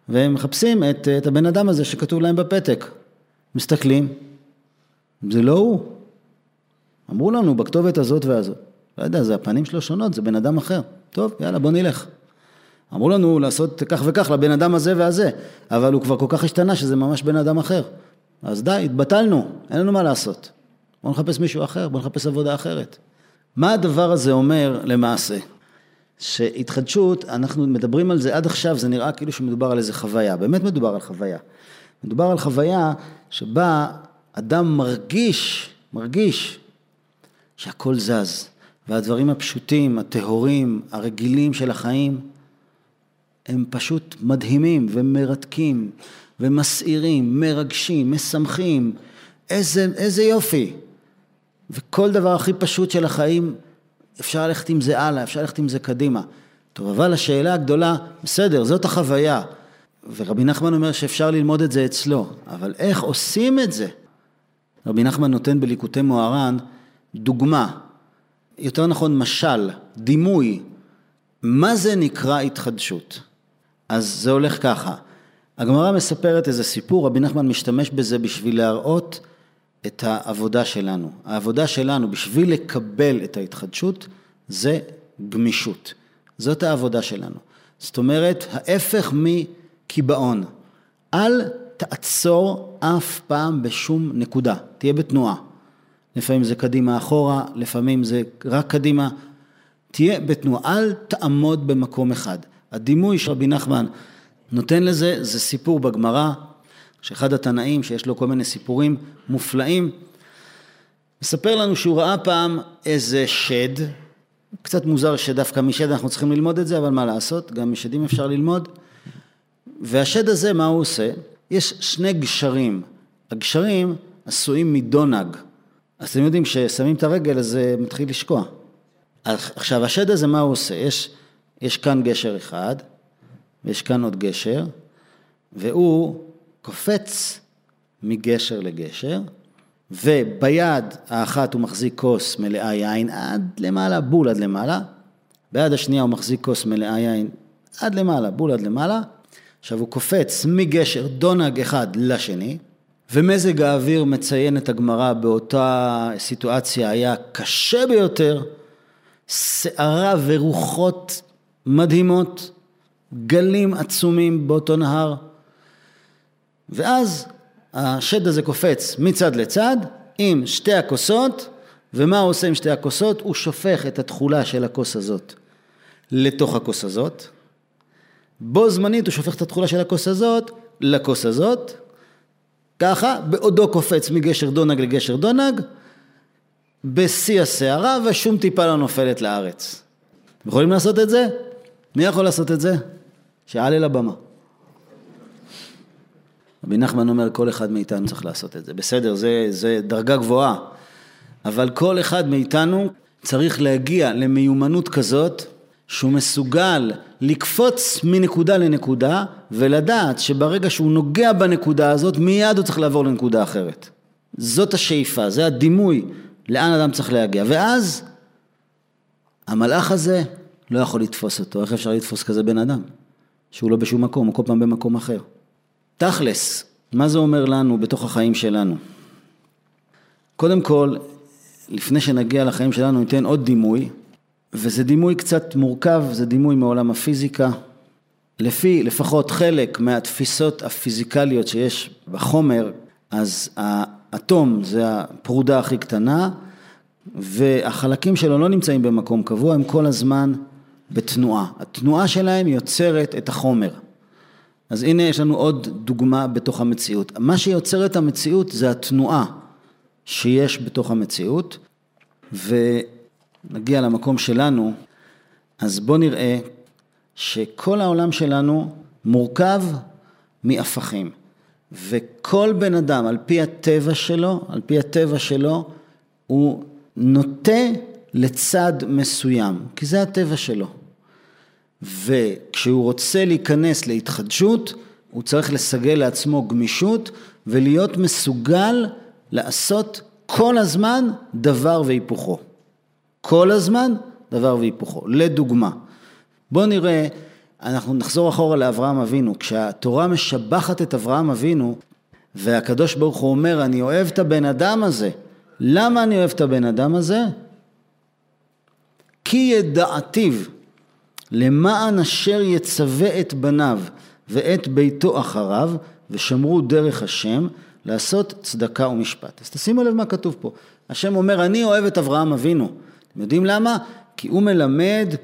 Speaker 1: והם מחפשים את, את הבן אדם הזה שכתוב להם בפתק. מסתכלים, זה לא הוא. אמרו לנו בכתובת הזאת והזאת. לא יודע, זה הפנים שלו שונות, זה בן אדם אחר. טוב, יאללה, בוא נלך. אמרו לנו לעשות כך וכך לבן אדם הזה והזה, אבל הוא כבר כל כך השתנה שזה ממש בן אדם אחר. אז די, התבטלנו, אין לנו מה לעשות. בוא נחפש מישהו אחר, בוא נחפש עבודה אחרת. מה הדבר הזה אומר למעשה? שהתחדשות, אנחנו מדברים על זה עד עכשיו, זה נראה כאילו שמדובר על איזה חוויה, באמת מדובר על חוויה. מדובר על חוויה שבה אדם מרגיש, מרגיש שהכל זז, והדברים הפשוטים, הטהורים, הרגילים של החיים, הם פשוט מדהימים ומרתקים, ומסעירים, מרגשים, משמחים, איזה, איזה יופי. וכל דבר הכי פשוט של החיים, אפשר ללכת עם זה הלאה, אפשר ללכת עם זה קדימה. טוב, אבל השאלה הגדולה, בסדר, זאת החוויה. ורבי נחמן אומר שאפשר ללמוד את זה אצלו, אבל איך עושים את זה? רבי נחמן נותן בליקוטי מוהר"ן דוגמה, יותר נכון משל, דימוי, מה זה נקרא התחדשות? אז זה הולך ככה, הגמרא מספרת איזה סיפור, רבי נחמן משתמש בזה בשביל להראות את העבודה שלנו. העבודה שלנו בשביל לקבל את ההתחדשות זה גמישות. זאת העבודה שלנו. זאת אומרת, ההפך מקיבעון. אל תעצור אף פעם בשום נקודה, תהיה בתנועה. לפעמים זה קדימה אחורה, לפעמים זה רק קדימה. תהיה בתנועה, אל תעמוד במקום אחד. הדימוי שרבי נחמן נותן לזה, זה סיפור בגמרא, שאחד התנאים שיש לו כל מיני סיפורים מופלאים, מספר לנו שהוא ראה פעם איזה שד, קצת מוזר שדווקא משד אנחנו צריכים ללמוד את זה, אבל מה לעשות, גם משדים אפשר ללמוד. והשד הזה, מה הוא עושה? יש שני גשרים. הגשרים עשויים מדונג. אז אתם יודעים, כששמים את הרגל אז זה מתחיל לשקוע. עכשיו, השד הזה, מה הוא עושה? יש, יש כאן גשר אחד, ויש כאן עוד גשר, והוא קופץ מגשר לגשר, וביד האחת הוא מחזיק כוס מלאה יין עד למעלה, בול עד למעלה, ביד השנייה הוא מחזיק כוס מלאה יין עד למעלה, בול עד למעלה, עכשיו הוא קופץ מגשר דונג אחד לשני, ומזג האוויר מציין את הגמרא באותה סיטואציה היה קשה ביותר, סערה ורוחות מדהימות, גלים עצומים באותו נהר, ואז השד הזה קופץ מצד לצד עם שתי הכוסות, ומה הוא עושה עם שתי הכוסות? הוא שופך את התכולה של הכוס הזאת לתוך הכוס הזאת, בו זמנית הוא שופך את התכולה של הכוס הזאת לכוס הזאת, ככה, בעודו קופץ מגשר דונג לגשר דונג, בשיא הסערה ושום טיפה לא נופלת לארץ. אתם יכולים לעשות את זה? מי יכול לעשות את זה? שיעלה לבמה. רבי נחמן אומר, כל אחד מאיתנו צריך לעשות את זה. בסדר, זה, זה דרגה גבוהה, אבל כל אחד מאיתנו צריך להגיע למיומנות כזאת, שהוא מסוגל לקפוץ מנקודה לנקודה, ולדעת שברגע שהוא נוגע בנקודה הזאת, מיד הוא צריך לעבור לנקודה אחרת. זאת השאיפה, זה הדימוי לאן אדם צריך להגיע. ואז המלאך הזה לא יכול לתפוס אותו. איך אפשר לתפוס כזה בן אדם? שהוא לא בשום מקום, הוא כל פעם במקום אחר. תכלס, מה זה אומר לנו בתוך החיים שלנו? קודם כל, לפני שנגיע לחיים שלנו, ניתן עוד דימוי, וזה דימוי קצת מורכב, זה דימוי מעולם הפיזיקה. לפי לפחות חלק מהתפיסות הפיזיקליות שיש בחומר, אז האטום זה הפרודה הכי קטנה, והחלקים שלו לא נמצאים במקום קבוע, הם כל הזמן בתנועה. התנועה שלהם יוצרת את החומר. אז הנה יש לנו עוד דוגמה בתוך המציאות. מה שיוצר את המציאות זה התנועה שיש בתוך המציאות, ונגיע למקום שלנו, אז בואו נראה שכל העולם שלנו מורכב מהפכים, וכל בן אדם על פי הטבע שלו, על פי הטבע שלו, הוא נוטה לצד מסוים, כי זה הטבע שלו. וכשהוא רוצה להיכנס להתחדשות, הוא צריך לסגל לעצמו גמישות ולהיות מסוגל לעשות כל הזמן דבר והיפוכו. כל הזמן דבר והיפוכו. לדוגמה, בואו נראה, אנחנו נחזור אחורה לאברהם אבינו, כשהתורה משבחת את אברהם אבינו והקדוש ברוך הוא אומר, אני אוהב את הבן אדם הזה. למה אני אוהב את הבן אדם הזה? כי ידעתיו למען אשר יצווה את בניו ואת ביתו אחריו ושמרו דרך השם לעשות צדקה ומשפט. אז תשימו לב מה כתוב פה. השם אומר, אני אוהב את אברהם אבינו. אתם יודעים למה? כי הוא מלמד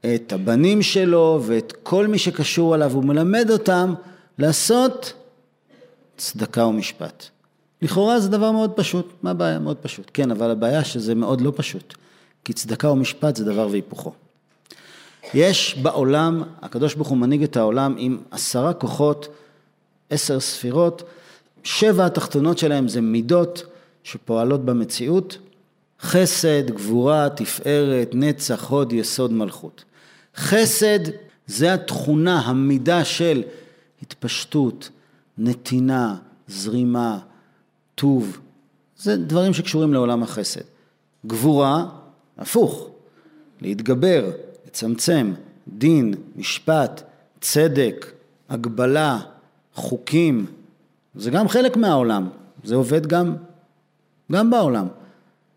Speaker 1: את הבנים שלו ואת כל מי שקשור אליו, הוא מלמד אותם לעשות צדקה ומשפט. לכאורה זה דבר מאוד פשוט, מה הבעיה? מאוד פשוט. כן, אבל הבעיה שזה מאוד לא פשוט, כי צדקה ומשפט זה דבר והיפוכו. יש בעולם, הקדוש ברוך הוא מנהיג את העולם עם עשרה כוחות עשר ספירות, שבע התחתונות שלהם זה מידות שפועלות במציאות, חסד, גבורה, תפארת, נצח, הוד, יסוד, מלכות. חסד זה התכונה, המידה של התפשטות, נתינה, זרימה, טוב, זה דברים שקשורים לעולם החסד. גבורה, הפוך, להתגבר, לצמצם, דין, משפט, צדק, הגבלה, חוקים, זה גם חלק מהעולם, זה עובד גם, גם בעולם.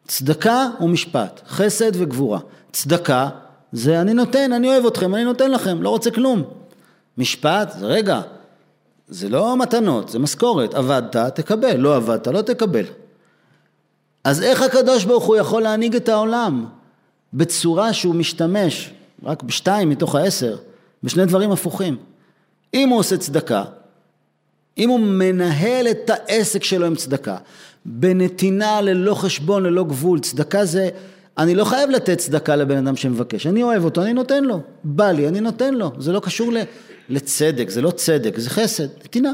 Speaker 1: צדקה ומשפט, חסד וגבורה. צדקה זה אני נותן, אני אוהב אתכם, אני נותן לכם, לא רוצה כלום. משפט זה רגע, זה לא מתנות, זה משכורת, עבדת, תקבל, לא עבדת, לא תקבל. אז איך הקדוש ברוך הוא יכול להנהיג את העולם בצורה שהוא משתמש, רק בשתיים מתוך העשר, בשני דברים הפוכים. אם הוא עושה צדקה, אם הוא מנהל את העסק שלו עם צדקה, בנתינה ללא חשבון, ללא גבול, צדקה זה, אני לא חייב לתת צדקה לבן אדם שמבקש, אני אוהב אותו, אני נותן לו, בא לי, אני נותן לו, זה לא קשור לצדק, זה לא צדק, זה חסד, נתינה.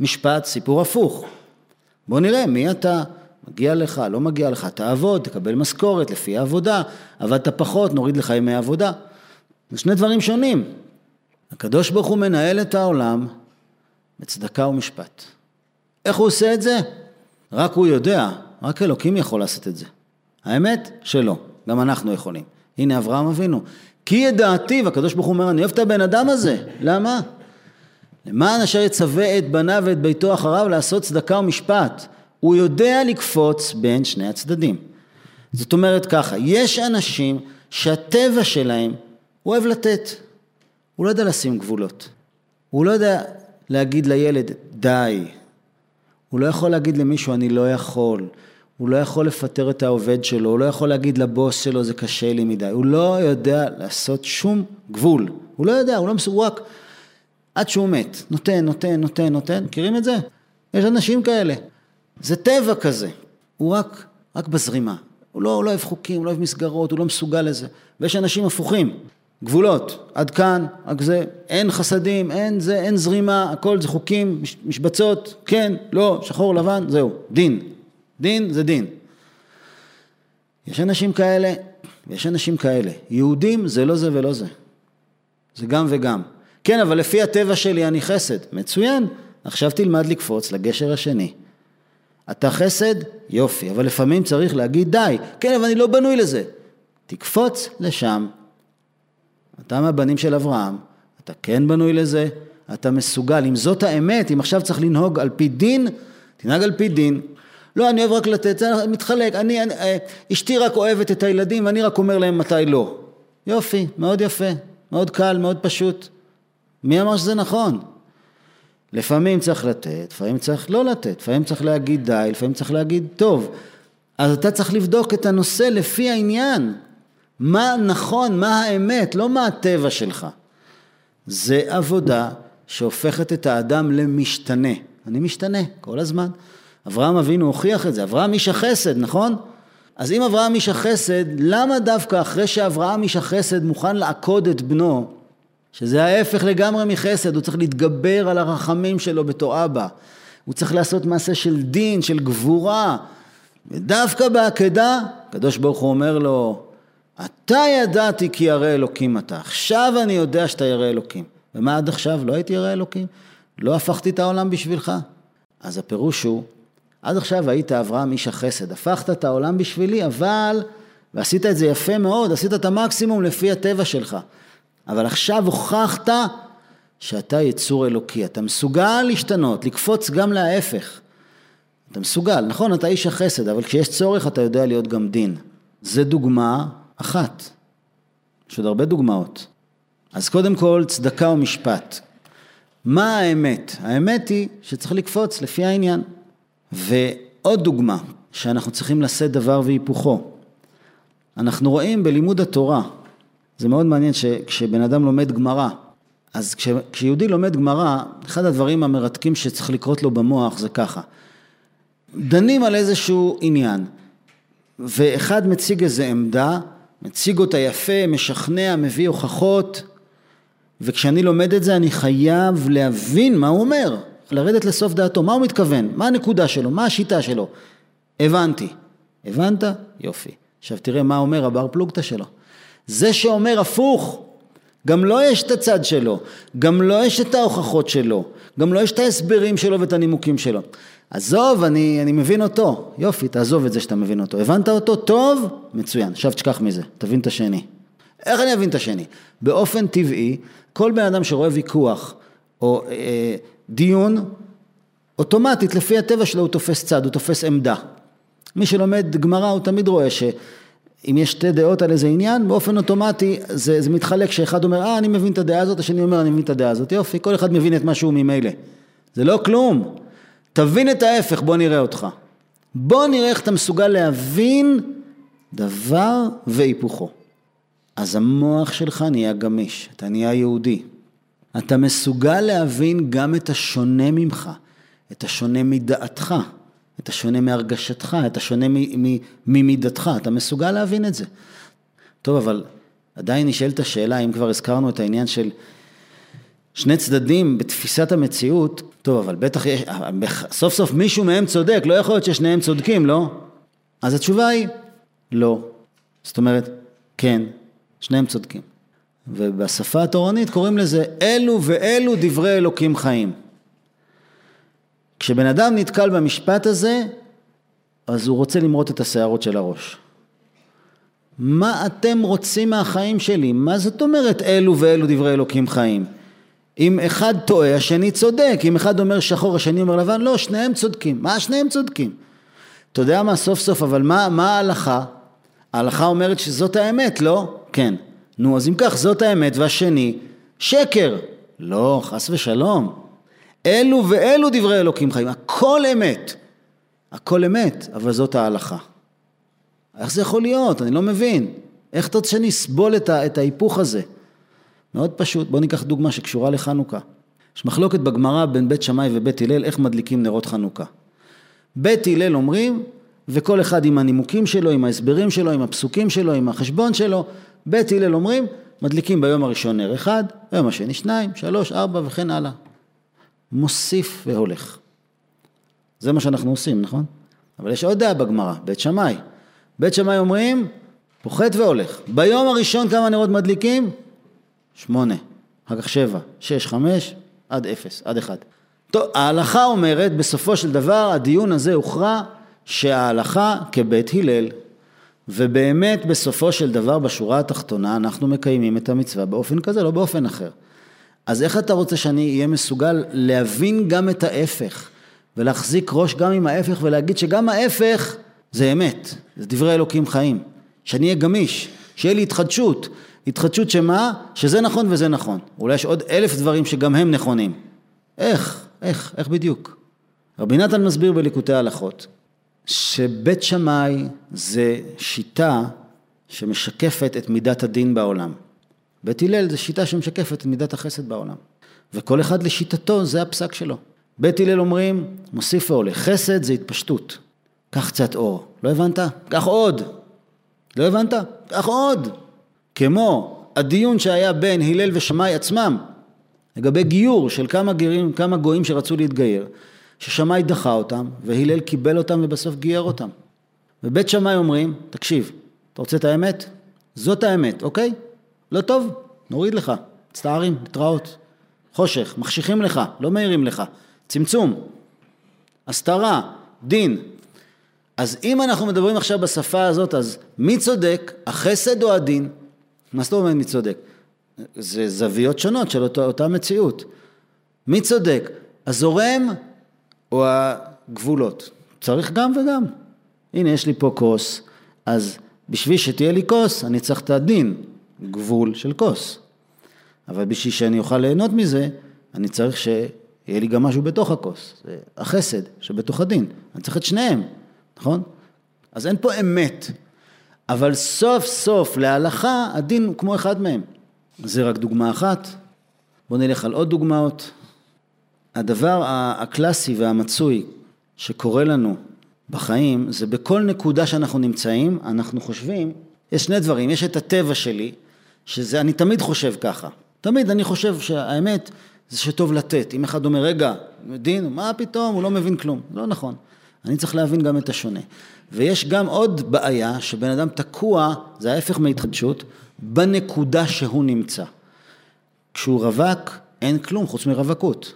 Speaker 1: משפט, סיפור הפוך. בוא נראה, מי אתה? מגיע לך, לא מגיע לך, תעבוד, תקבל משכורת לפי העבודה, עבדת פחות, נוריד לך ימי עבודה. זה שני דברים שונים. הקדוש ברוך הוא מנהל את העולם בצדקה ומשפט. איך הוא עושה את זה? רק הוא יודע, רק אלוקים יכול לעשות את זה. האמת שלא, גם אנחנו יכולים. הנה אברהם אבינו. כי ידעתי, והקדוש ברוך הוא אומר, אני אוהב את הבן אדם הזה. למה? למען אשר יצווה את בניו ואת ביתו אחריו לעשות צדקה ומשפט. הוא יודע לקפוץ בין שני הצדדים. זאת אומרת ככה, יש אנשים שהטבע שלהם, הוא אוהב לתת. הוא לא יודע לשים גבולות. הוא לא יודע להגיד לילד, די. הוא לא יכול להגיד למישהו, אני לא יכול. הוא לא יכול לפטר את העובד שלו, הוא לא יכול להגיד לבוס שלו, זה קשה לי מדי. הוא לא יודע לעשות שום גבול. הוא לא יודע, הוא לא מסוגל, הוא רק עד שהוא מת. נותן, נותן, נותן, נותן. מכירים את זה? יש אנשים כאלה. זה טבע כזה. הוא רק, רק בזרימה. הוא לא, הוא לא אוהב חוקים, הוא לא אוהב מסגרות, הוא לא מסוגל לזה. ויש אנשים הפוכים. גבולות, עד כאן, רק זה, אין חסדים, אין זה, אין זרימה, הכל זה חוקים, משבצות, כן, לא, שחור, לבן, זהו, דין. דין זה דין. יש אנשים כאלה, ויש אנשים כאלה. יהודים זה לא זה ולא זה. זה גם וגם. כן, אבל לפי הטבע שלי אני חסד. מצוין, עכשיו תלמד לקפוץ לגשר השני. אתה חסד? יופי, אבל לפעמים צריך להגיד די. כן, אבל אני לא בנוי לזה. תקפוץ לשם, אתה מהבנים של אברהם, אתה כן בנוי לזה, אתה מסוגל, אם זאת האמת, אם עכשיו צריך לנהוג על פי דין, תנהג על פי דין. לא, אני אוהב רק לתת, זה מתחלק, אני, אני, אה, אשתי רק אוהבת את הילדים ואני רק אומר להם מתי לא. יופי, מאוד יפה, מאוד קל, מאוד פשוט. מי אמר שזה נכון? לפעמים צריך לתת, לפעמים צריך לא לתת, לפעמים צריך להגיד די, לפעמים צריך להגיד טוב. אז אתה צריך לבדוק את הנושא לפי העניין. מה נכון, מה האמת, לא מה הטבע שלך. זה עבודה שהופכת את האדם למשתנה. אני משתנה כל הזמן. אברהם אבינו הוכיח את זה, אברהם איש החסד, נכון? אז אם אברהם איש החסד, למה דווקא אחרי שאברהם איש החסד מוכן לעקוד את בנו, שזה ההפך לגמרי מחסד, הוא צריך להתגבר על הרחמים שלו בתור אבא, הוא צריך לעשות מעשה של דין, של גבורה, ודווקא בעקדה, הקדוש ברוך הוא אומר לו, אתה ידעתי כי ירא אלוקים אתה, עכשיו אני יודע שאתה ירא אלוקים. ומה עד עכשיו? לא הייתי ירא אלוקים? לא הפכתי את העולם בשבילך? אז הפירוש הוא, עד עכשיו היית אברהם איש החסד, הפכת את העולם בשבילי, אבל, ועשית את זה יפה מאוד, עשית את המקסימום לפי הטבע שלך, אבל עכשיו הוכחת שאתה יצור אלוקי, אתה מסוגל להשתנות, לקפוץ גם להפך. אתה מסוגל, נכון, אתה איש החסד, אבל כשיש צורך אתה יודע להיות גם דין. זה דוגמה אחת. יש עוד הרבה דוגמאות. אז קודם כל, צדקה ומשפט. מה האמת? האמת היא שצריך לקפוץ לפי העניין. ועוד דוגמה, שאנחנו צריכים לשאת דבר והיפוכו. אנחנו רואים בלימוד התורה, זה מאוד מעניין שכשבן אדם לומד גמרא, אז כש, כשיהודי לומד גמרא, אחד הדברים המרתקים שצריך לקרות לו במוח זה ככה. דנים על איזשהו עניין, ואחד מציג איזו עמדה, מציג אותה יפה, משכנע, מביא הוכחות, וכשאני לומד את זה אני חייב להבין מה הוא אומר. לרדת לסוף דעתו, מה הוא מתכוון, מה הנקודה שלו, מה השיטה שלו. הבנתי. הבנת? יופי. עכשיו תראה מה אומר הבר פלוגתא שלו. זה שאומר הפוך, גם לו לא יש את הצד שלו, גם לו לא יש את ההוכחות שלו, גם לו לא יש את ההסברים שלו ואת הנימוקים שלו. עזוב, אני, אני מבין אותו. יופי, תעזוב את זה שאתה מבין אותו. הבנת אותו? טוב? מצוין. עכשיו תשכח מזה, תבין את השני. איך אני אבין את השני? באופן טבעי, כל בן אדם שרואה ויכוח או אה, דיון, אוטומטית, לפי הטבע שלו הוא תופס צד, הוא תופס עמדה. מי שלומד גמרא הוא תמיד רואה שאם יש שתי דעות על איזה עניין, באופן אוטומטי זה, זה מתחלק שאחד אומר, אה, אני מבין את הדעה הזאת, השני אומר, אני מבין את הדעה הזאת. יופי, כל אחד מבין את מה שהוא ממילא. זה לא כלום. תבין את ההפך, בוא נראה אותך. בוא נראה איך אתה מסוגל להבין דבר והיפוכו. אז המוח שלך נהיה גמיש, אתה נהיה יהודי. אתה מסוגל להבין גם את השונה ממך, את השונה מדעתך, את השונה מהרגשתך, את השונה ממידתך, אתה מסוגל להבין את זה. טוב, אבל עדיין נשאלת השאלה, אם כבר הזכרנו את העניין של שני צדדים בתפיסת המציאות, טוב, אבל בטח יש, סוף סוף מישהו מהם צודק, לא יכול להיות ששניהם צודקים, לא? אז התשובה היא, לא. זאת אומרת, כן, שניהם צודקים. ובשפה התורנית קוראים לזה אלו ואלו דברי אלוקים חיים. כשבן אדם נתקל במשפט הזה, אז הוא רוצה למרוט את השערות של הראש. מה אתם רוצים מהחיים שלי? מה זאת אומרת אלו ואלו דברי אלוקים חיים? אם אחד טועה, השני צודק. אם אחד אומר שחור, השני אומר לבן, לא, שניהם צודקים. מה שניהם צודקים? אתה יודע מה, סוף סוף, אבל מה, מה ההלכה? ההלכה אומרת שזאת האמת, לא? כן. נו, אז אם כך, זאת האמת, והשני, שקר. לא, חס ושלום. אלו ואלו דברי אלוקים חיים, הכל אמת. הכל אמת, אבל זאת ההלכה. איך זה יכול להיות? אני לא מבין. איך אתה רוצה שאני אסבול את ההיפוך הזה? מאוד פשוט, בואו ניקח דוגמה שקשורה לחנוכה. יש מחלוקת בגמרא בין בית שמאי ובית הלל איך מדליקים נרות חנוכה. בית הלל אומרים, וכל אחד עם הנימוקים שלו, עם ההסברים שלו, עם הפסוקים שלו, עם החשבון שלו, בית הלל אומרים, מדליקים ביום הראשון נר אחד, ביום השני שניים, שלוש, ארבע וכן הלאה. מוסיף והולך. זה מה שאנחנו עושים, נכון? אבל יש עוד דעה בגמרא, בית שמאי. בית שמאי אומרים, פוחת והולך. ביום הראשון כמה נרות מדליקים? שמונה, אחר כך שבע, שש, חמש, עד אפס, עד אחד. טוב, ההלכה אומרת, בסופו של דבר הדיון הזה הוכרע שההלכה כבית הלל, ובאמת בסופו של דבר בשורה התחתונה אנחנו מקיימים את המצווה באופן כזה, לא באופן אחר. אז איך אתה רוצה שאני אהיה מסוגל להבין גם את ההפך, ולהחזיק ראש גם עם ההפך ולהגיד שגם ההפך זה אמת, זה דברי אלוקים חיים, שאני אהיה גמיש, שיהיה לי התחדשות, התחדשות שמה? שזה נכון וזה נכון. אולי יש עוד אלף דברים שגם הם נכונים. איך? איך? איך בדיוק? רבי נתן מסביר בליקוטי ההלכות שבית שמאי זה שיטה שמשקפת את מידת הדין בעולם. בית הלל זה שיטה שמשקפת את מידת החסד בעולם. וכל אחד לשיטתו זה הפסק שלו. בית הלל אומרים, מוסיף ועולה, חסד זה התפשטות. קח קצת אור. לא הבנת? קח עוד. לא הבנת? קח עוד. כמו הדיון שהיה בין הלל ושמאי עצמם לגבי גיור של כמה גרים, כמה גויים שרצו להתגייר, ששמאי דחה אותם והלל קיבל אותם ובסוף גייר אותם. ובית שמאי אומרים, תקשיב, אתה רוצה את האמת? זאת האמת, אוקיי? לא טוב, נוריד לך, מצטערים, להתראות. חושך, מחשיכים לך, לא מאירים לך, צמצום, הסתרה, דין. אז אם אנחנו מדברים עכשיו בשפה הזאת, אז מי צודק, החסד או הדין? מה זאת אומרת מי צודק? זה זוויות שונות של אותו, אותה מציאות. מי צודק? הזורם או הגבולות? צריך גם וגם. הנה, יש לי פה כוס, אז בשביל שתהיה לי כוס, אני צריך את הדין, גבול של כוס. אבל בשביל שאני אוכל ליהנות מזה, אני צריך שיהיה לי גם משהו בתוך הכוס. זה החסד שבתוך הדין. אני צריך את שניהם, נכון? אז אין פה אמת. אבל סוף סוף להלכה הדין הוא כמו אחד מהם. זה רק דוגמה אחת, בואו נלך על עוד דוגמאות. הדבר הקלאסי והמצוי שקורה לנו בחיים זה בכל נקודה שאנחנו נמצאים, אנחנו חושבים, יש שני דברים, יש את הטבע שלי, שזה, אני תמיד חושב ככה, תמיד אני חושב שהאמת זה שטוב לתת. אם אחד אומר, רגע, דין, מה פתאום, הוא לא מבין כלום. לא נכון. אני צריך להבין גם את השונה. ויש גם עוד בעיה, שבן אדם תקוע, זה ההפך מהתחדשות, בנקודה שהוא נמצא. כשהוא רווק, אין כלום חוץ מרווקות.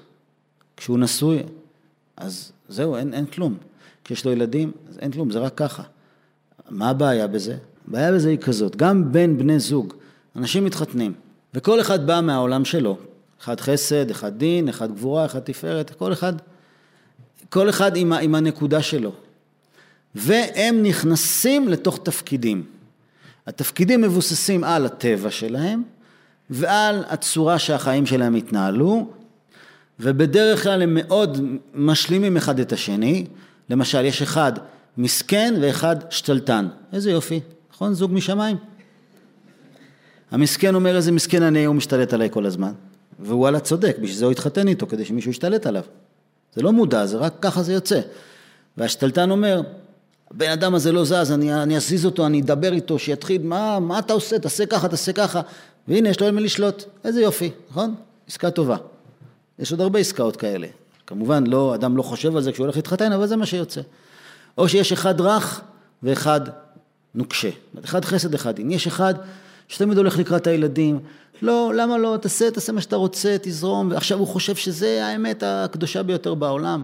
Speaker 1: כשהוא נשוי, אז זהו, אין, אין כלום. כשיש לו ילדים, אז אין כלום, זה רק ככה. מה הבעיה בזה? הבעיה בזה היא כזאת, גם בין בני זוג, אנשים מתחתנים, וכל אחד בא מהעולם שלו. אחד חסד, אחד דין, אחד גבורה, אחד תפארת, כל אחד, כל אחד עם, עם הנקודה שלו. והם נכנסים לתוך תפקידים. התפקידים מבוססים על הטבע שלהם ועל הצורה שהחיים שלהם התנהלו, ובדרך כלל הם מאוד משלימים אחד את השני. למשל, יש אחד מסכן ואחד שתלטן. איזה יופי, נכון? זוג משמיים. המסכן אומר איזה מסכן אני, הוא משתלט עליי כל הזמן. ווואלה צודק, בשביל זה הוא התחתן איתו, כדי שמישהו ישתלט עליו. זה לא מודע, זה רק ככה זה יוצא. והשתלטן אומר, הבן אדם הזה לא זז, אני, אני אזיז אותו, אני אדבר איתו, שיתחיל, מה, מה אתה עושה, תעשה ככה, תעשה ככה, והנה יש לו על מי לשלוט, איזה יופי, נכון? עסקה טובה. יש עוד הרבה עסקאות כאלה. כמובן, לא, אדם לא חושב על זה כשהוא הולך להתחתן, אבל זה מה שיוצא. או שיש אחד רך ואחד נוקשה. אחד חסד, אחד דין. יש אחד שתמיד הולך לקראת הילדים, לא, למה לא, תעשה, תעשה מה שאתה רוצה, תזרום, ועכשיו הוא חושב שזה האמת הקדושה ביותר בעולם.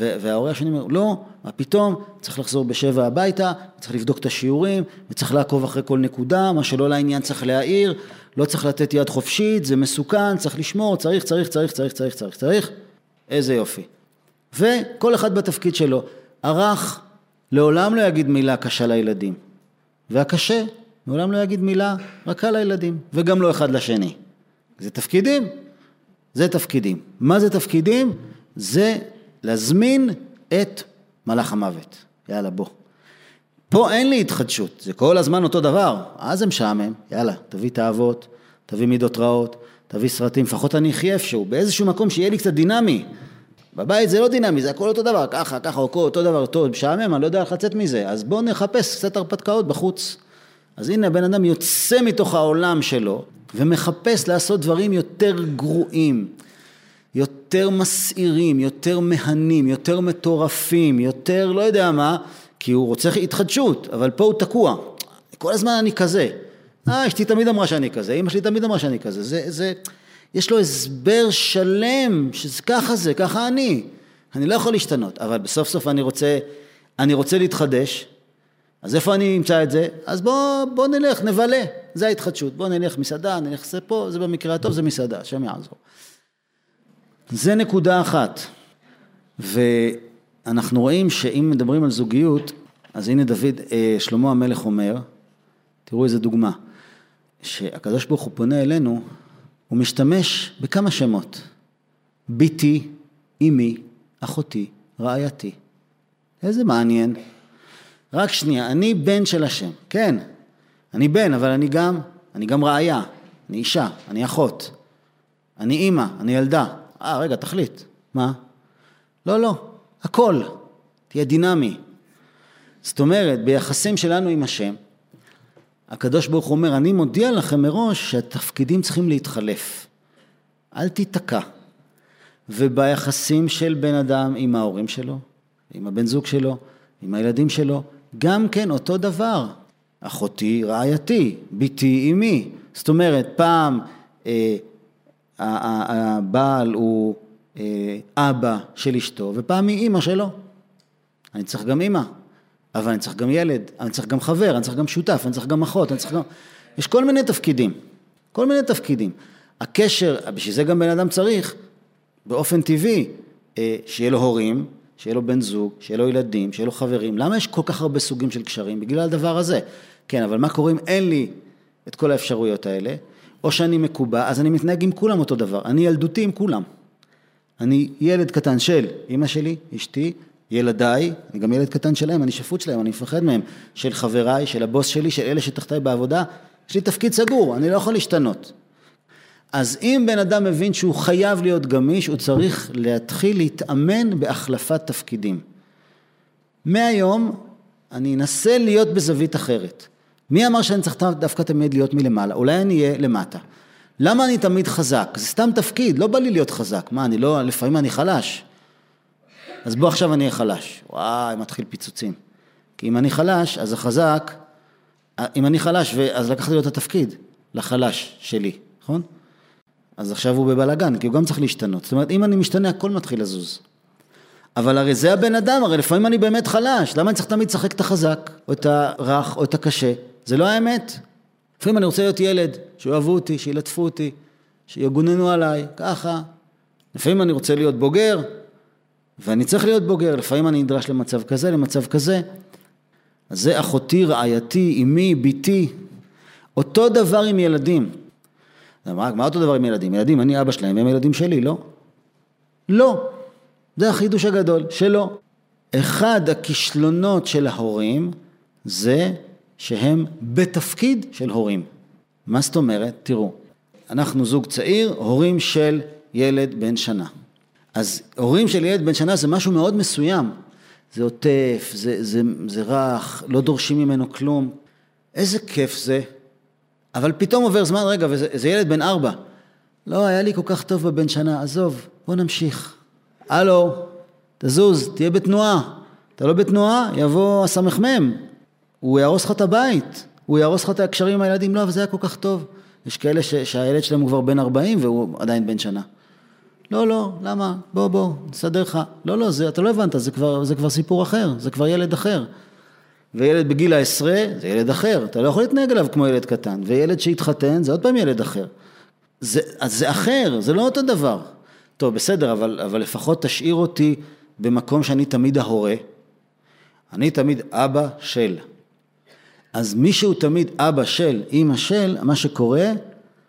Speaker 1: וההורה השני אומר, לא, מה פתאום, צריך לחזור בשבע הביתה, צריך לבדוק את השיעורים, וצריך לעקוב אחרי כל נקודה, מה שלא לעניין צריך להעיר, לא צריך לתת יד חופשית, זה מסוכן, צריך לשמור, צריך, צריך, צריך, צריך, צריך, צריך, צריך, איזה יופי. וכל אחד בתפקיד שלו. הרך לעולם לא יגיד מילה קשה לילדים, והקשה לעולם לא יגיד מילה רכה לילדים, וגם לא אחד לשני. זה תפקידים, זה תפקידים. מה זה תפקידים? זה להזמין את מלאך המוות. יאללה, בוא. פה אין לי התחדשות, זה כל הזמן אותו דבר, אז זה משעמם, יאללה, תביא תאוות, תביא מידות רעות, תביא סרטים, לפחות אני אחיה איפשהו, באיזשהו מקום שיהיה לי קצת דינמי. בבית זה לא דינמי, זה הכל אותו דבר, ככה, ככה, או אותו דבר, טוב, משעמם, אני לא יודע איך לצאת מזה, אז בואו נחפש קצת הרפתקאות בחוץ. אז הנה הבן אדם יוצא מתוך העולם שלו ומחפש לעשות דברים יותר גרועים, יותר מסעירים, יותר מהנים, יותר מטורפים, יותר לא יודע מה, כי הוא רוצה התחדשות, אבל פה הוא תקוע. כל הזמן אני כזה. אה, אשתי תמיד אמרה שאני כזה, אמא שלי תמיד אמרה שאני כזה. זה, זה, יש לו הסבר שלם, שככה זה, ככה אני. אני לא יכול להשתנות, אבל בסוף סוף אני רוצה, אני רוצה להתחדש, אז איפה אני אמצא את זה? אז בוא, בוא נלך, נבלה, זה ההתחדשות. בוא נלך מסעדה, נלך זה פה, זה במקרה הטוב, זה מסעדה, השם יעזור. זה נקודה אחת. ואנחנו רואים שאם מדברים על זוגיות, אז הנה דוד, אה, שלמה המלך אומר, תראו איזה דוגמה, שהקדוש ברוך הוא פונה אלינו, הוא משתמש בכמה שמות. ביתי, אמי, אחותי, רעייתי. איזה מעניין. רק שנייה, אני בן של השם, כן, אני בן, אבל אני גם, אני גם רעיה, אני אישה, אני אחות, אני אימא, אני ילדה. אה, רגע, תחליט. מה? לא, לא, הכל. תהיה דינמי. זאת אומרת, ביחסים שלנו עם השם, הקדוש ברוך הוא אומר, אני מודיע לכם מראש שהתפקידים צריכים להתחלף. אל תיתקע. וביחסים של בן אדם עם ההורים שלו, עם הבן זוג שלו, עם הילדים שלו, גם כן אותו דבר. אחותי, רעייתי, בתי, אמי. זאת אומרת, פעם אה, הבעל הוא אה, אבא של אשתו, ופעם היא אימא שלו. אני צריך גם אימא, אבל אני צריך גם ילד, אני צריך גם חבר, אני צריך גם שותף, אני צריך גם אחות, אני צריך גם... יש כל מיני תפקידים, כל מיני תפקידים. הקשר, בשביל זה גם בן אדם צריך, באופן טבעי, אה, שיהיה לו הורים, שיהיה לו בן זוג, שיהיה לו ילדים, שיהיה לו חברים. למה יש כל כך הרבה סוגים של קשרים? בגלל הדבר הזה. כן, אבל מה קורה אם אין לי את כל האפשרויות האלה? או שאני מקובע, אז אני מתנהג עם כולם אותו דבר. אני ילדותי עם כולם. אני ילד קטן של אמא שלי, אשתי, ילדיי, אני גם ילד קטן שלהם, אני שפוט שלהם, אני מפחד מהם, של חבריי, של הבוס שלי, של אלה שתחתיי בעבודה, יש לי תפקיד סגור, אני לא יכול להשתנות. אז אם בן אדם מבין שהוא חייב להיות גמיש, הוא צריך להתחיל להתאמן בהחלפת תפקידים. מהיום אני אנסה להיות בזווית אחרת. מי אמר שאני צריך דווקא תמיד להיות מלמעלה? אולי אני אהיה למטה. למה אני תמיד חזק? זה סתם תפקיד, לא בא לי להיות חזק. מה, אני לא, לפעמים אני חלש. אז בוא עכשיו אני אהיה חלש. וואי, מתחיל פיצוצים. כי אם אני חלש, אז החזק, אם אני חלש, אז לקחתי לו את התפקיד, לחלש שלי, נכון? אז עכשיו הוא בבלאגן, כי הוא גם צריך להשתנות. זאת אומרת, אם אני משתנה, הכל מתחיל לזוז. אבל הרי זה הבן אדם, הרי לפעמים אני באמת חלש, למה אני צריך תמיד לשחק את החזק, או את הרך, או את הקשה? זה לא האמת. לפעמים אני רוצה להיות ילד, שאוהבו אותי, שילטפו אותי, שיגוננו עליי, ככה. לפעמים אני רוצה להיות בוגר, ואני צריך להיות בוגר, לפעמים אני נדרש למצב כזה, למצב כזה. אז זה אחותי, רעייתי, אמי, בתי. אותו דבר עם ילדים. מה, מה אותו דבר עם ילדים? ילדים, אני אבא שלהם, הם ילדים שלי, לא? לא. זה החידוש הגדול, שלא. אחד הכישלונות של ההורים זה שהם בתפקיד של הורים. מה זאת אומרת? תראו, אנחנו זוג צעיר, הורים של ילד בן שנה. אז הורים של ילד בן שנה זה משהו מאוד מסוים. זה עוטף, זה, זה, זה רך, לא דורשים ממנו כלום. איזה כיף זה. אבל פתאום עובר זמן, רגע, וזה ילד בן ארבע. לא, היה לי כל כך טוב בבן שנה, עזוב, בוא נמשיך. הלו, תזוז, תהיה בתנועה. אתה לא בתנועה, יבוא הסמ"ם, הוא יהרוס לך את הבית, הוא יהרוס לך את הקשרים עם הילדים, לא, אבל זה היה כל כך טוב. יש כאלה ש, שהילד שלהם הוא כבר בן 40 והוא עדיין בן שנה. לא, לא, למה? בוא, בוא, נסדר לך. לא, לא, זה, אתה לא הבנת, זה כבר, זה כבר סיפור אחר, זה כבר ילד אחר. וילד בגיל העשרה זה ילד אחר, אתה לא יכול להתנהג אליו כמו ילד קטן, וילד שהתחתן זה עוד פעם ילד אחר. זה, זה אחר, זה לא אותו דבר. טוב, בסדר, אבל, אבל לפחות תשאיר אותי במקום שאני תמיד ההורה. אני תמיד אבא של. אז מי שהוא תמיד אבא של, אימא של, מה שקורה,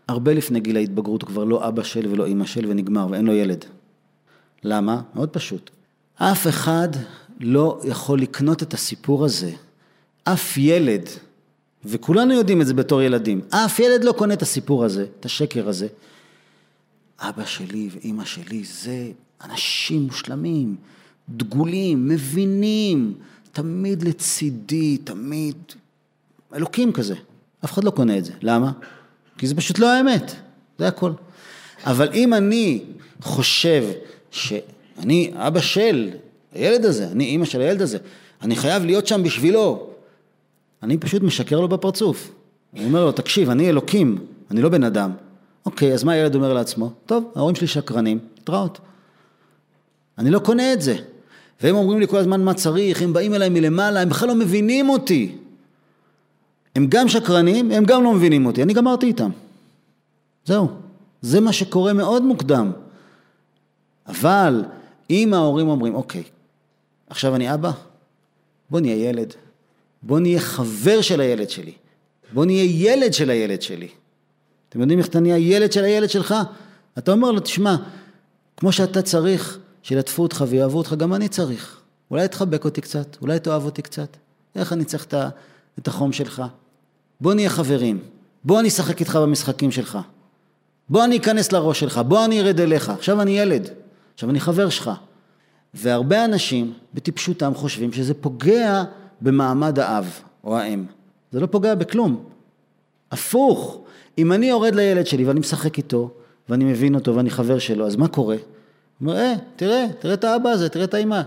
Speaker 1: הרבה לפני גיל ההתבגרות הוא כבר לא אבא של ולא אימא של ונגמר ואין לו ילד. למה? מאוד פשוט. אף אחד לא יכול לקנות את הסיפור הזה. אף ילד, וכולנו יודעים את זה בתור ילדים, אף ילד לא קונה את הסיפור הזה, את השקר הזה. אבא שלי ואימא שלי זה אנשים מושלמים, דגולים, מבינים, תמיד לצידי, תמיד אלוקים כזה. אף אחד לא קונה את זה. למה? כי זה פשוט לא האמת, זה הכל. אבל אם אני חושב שאני אבא של הילד הזה, אני אימא של הילד הזה, אני חייב להיות שם בשבילו, אני פשוט משקר לו בפרצוף. אני אומר לו, תקשיב, אני אלוקים, אני לא בן אדם. אוקיי, אז מה הילד אומר לעצמו? טוב, ההורים שלי שקרנים, התראות. אני לא קונה את זה. והם אומרים לי כל הזמן מה צריך, הם באים אליי מלמעלה, הם בכלל לא מבינים אותי. הם גם שקרנים, הם גם לא מבינים אותי, אני גמרתי איתם. זהו. זה מה שקורה מאוד מוקדם. אבל אם ההורים אומרים, אוקיי, עכשיו אני אבא, בוא נהיה ילד, בוא נהיה חבר של הילד שלי, בוא נהיה ילד של הילד שלי. אתם יודעים איך אתה נהיה ילד של הילד שלך? אתה אומר לו, תשמע, כמו שאתה צריך שילטפו אותך ויאהבו אותך, גם אני צריך. אולי תחבק אותי קצת, אולי תאהב אותי קצת. איך אני צריך את החום שלך? בוא נהיה חברים, בוא אני אשחק איתך במשחקים שלך, בוא אני אכנס לראש שלך, בוא אני ארד אליך, עכשיו אני ילד, עכשיו אני חבר שלך. והרבה אנשים בטיפשותם חושבים שזה פוגע במעמד האב או האם. זה לא פוגע בכלום. הפוך, אם אני יורד לילד שלי ואני משחק איתו, ואני מבין אותו ואני חבר שלו, אז מה קורה? הוא אומר, אה, תראה, תראה את האבא הזה, תראה את האמא.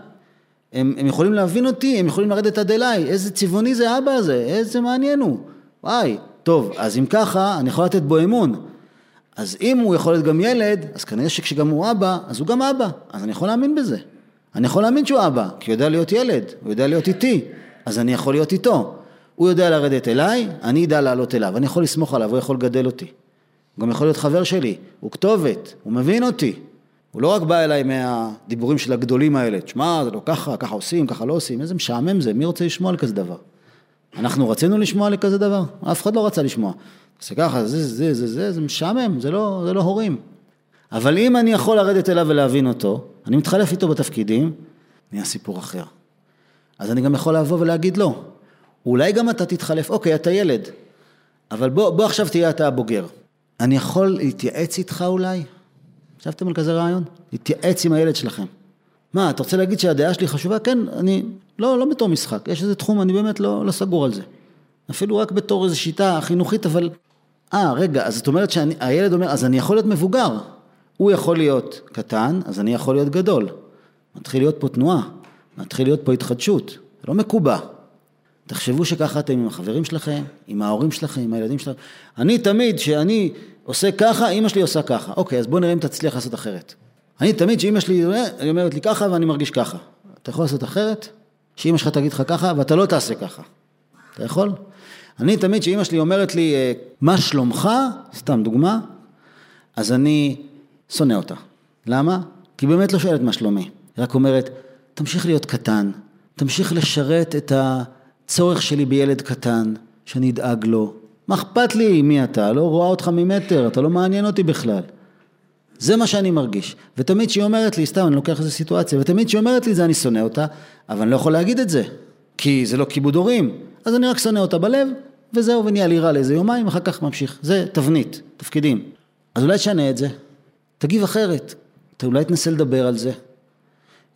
Speaker 1: הם, הם יכולים להבין אותי, הם יכולים לרדת עד אליי, איזה צבעוני זה האבא הזה, איזה מעניין הוא. וואי, טוב, אז אם ככה, אני יכול לתת בו אמון. אז אם הוא יכול להיות גם ילד, אז כנראה שכשגם הוא אבא, אז הוא גם אבא. אז אני יכול להאמין בזה. אני יכול להאמין שהוא אבא, כי הוא יודע להיות ילד, הוא יודע להיות איתי, אז אני יכול להיות איתו. הוא יודע לרדת אליי, אני אדע לעלות אליו, אני יכול לסמוך עליו, הוא יכול לגדל אותי. הוא גם יכול להיות חבר שלי, הוא כתובת, הוא מבין אותי. הוא לא רק בא אליי מהדיבורים של הגדולים האלה, תשמע, זה לא ככה, ככה עושים, ככה לא עושים, איזה משעמם זה, מי רוצה לשמוע על כזה דבר? אנחנו רצינו לשמוע לכזה דבר? אף אחד לא רצה לשמוע. זה ככה, זה, זה, זה, זה, זה משעמם, זה לא, זה לא הורים. אבל אם אני יכול לרדת אליו ולהבין אותו, אני מתחלף איתו בתפקידים, נהיה סיפור אחר. אז אני גם יכול לבוא ולהגיד לא. אולי גם אתה תתחלף, אוקיי, אתה ילד, אבל בוא, בוא עכשיו תהיה אתה הבוגר. אני יכול להתייעץ איתך אולי? חשבתם על כזה רעיון? להתייעץ עם הילד שלכם. מה, אתה רוצה להגיד שהדעה שלי חשובה? כן, אני, לא, לא בתור משחק, יש איזה תחום, אני באמת לא, לא סגור על זה. אפילו רק בתור איזו שיטה חינוכית, אבל אה, רגע, אז זאת אומרת שהילד אומר, אז אני יכול להיות מבוגר. הוא יכול להיות קטן, אז אני יכול להיות גדול. מתחיל להיות פה תנועה, מתחיל להיות פה התחדשות, זה לא מקובע. תחשבו שככה אתם עם החברים שלכם, עם ההורים שלכם, עם הילדים שלכם. אני תמיד, כשאני עושה ככה, אימא שלי עושה ככה. אוקיי, אז בוא נראה אם תצליח לעשות אחרת. אני תמיד, שאימא שלי, היא אומרת לי ככה ואני מרגיש ככה. אתה יכול לעשות אחרת? שאימא שלך תגיד לך ככה ואתה לא תעשה ככה. אתה יכול? אני תמיד, שאימא שלי אומרת לי, אה, מה שלומך? סתם דוגמה. אז אני שונא אותה. למה? כי באמת לא שואלת מה שלומי. היא רק אומרת, תמשיך להיות קטן, תמשיך לשרת את הצורך שלי בילד קטן, שאני אדאג לו. מה אכפת לי מי אתה? לא רואה אותך ממטר, אתה לא מעניין אותי בכלל. זה מה שאני מרגיש. ותמיד שהיא אומרת לי, סתם, אני לוקח איזה סיטואציה, ותמיד שהיא אומרת לי זה, אני שונא אותה, אבל אני לא יכול להגיד את זה, כי זה לא כיבוד הורים. אז אני רק שונא אותה בלב, וזהו, ונהיה לי רע לאיזה יומיים, אחר כך ממשיך. זה תבנית, תפקידים. אז אולי תשנה את זה, תגיב אחרת, אתה אולי תנסה לדבר על זה.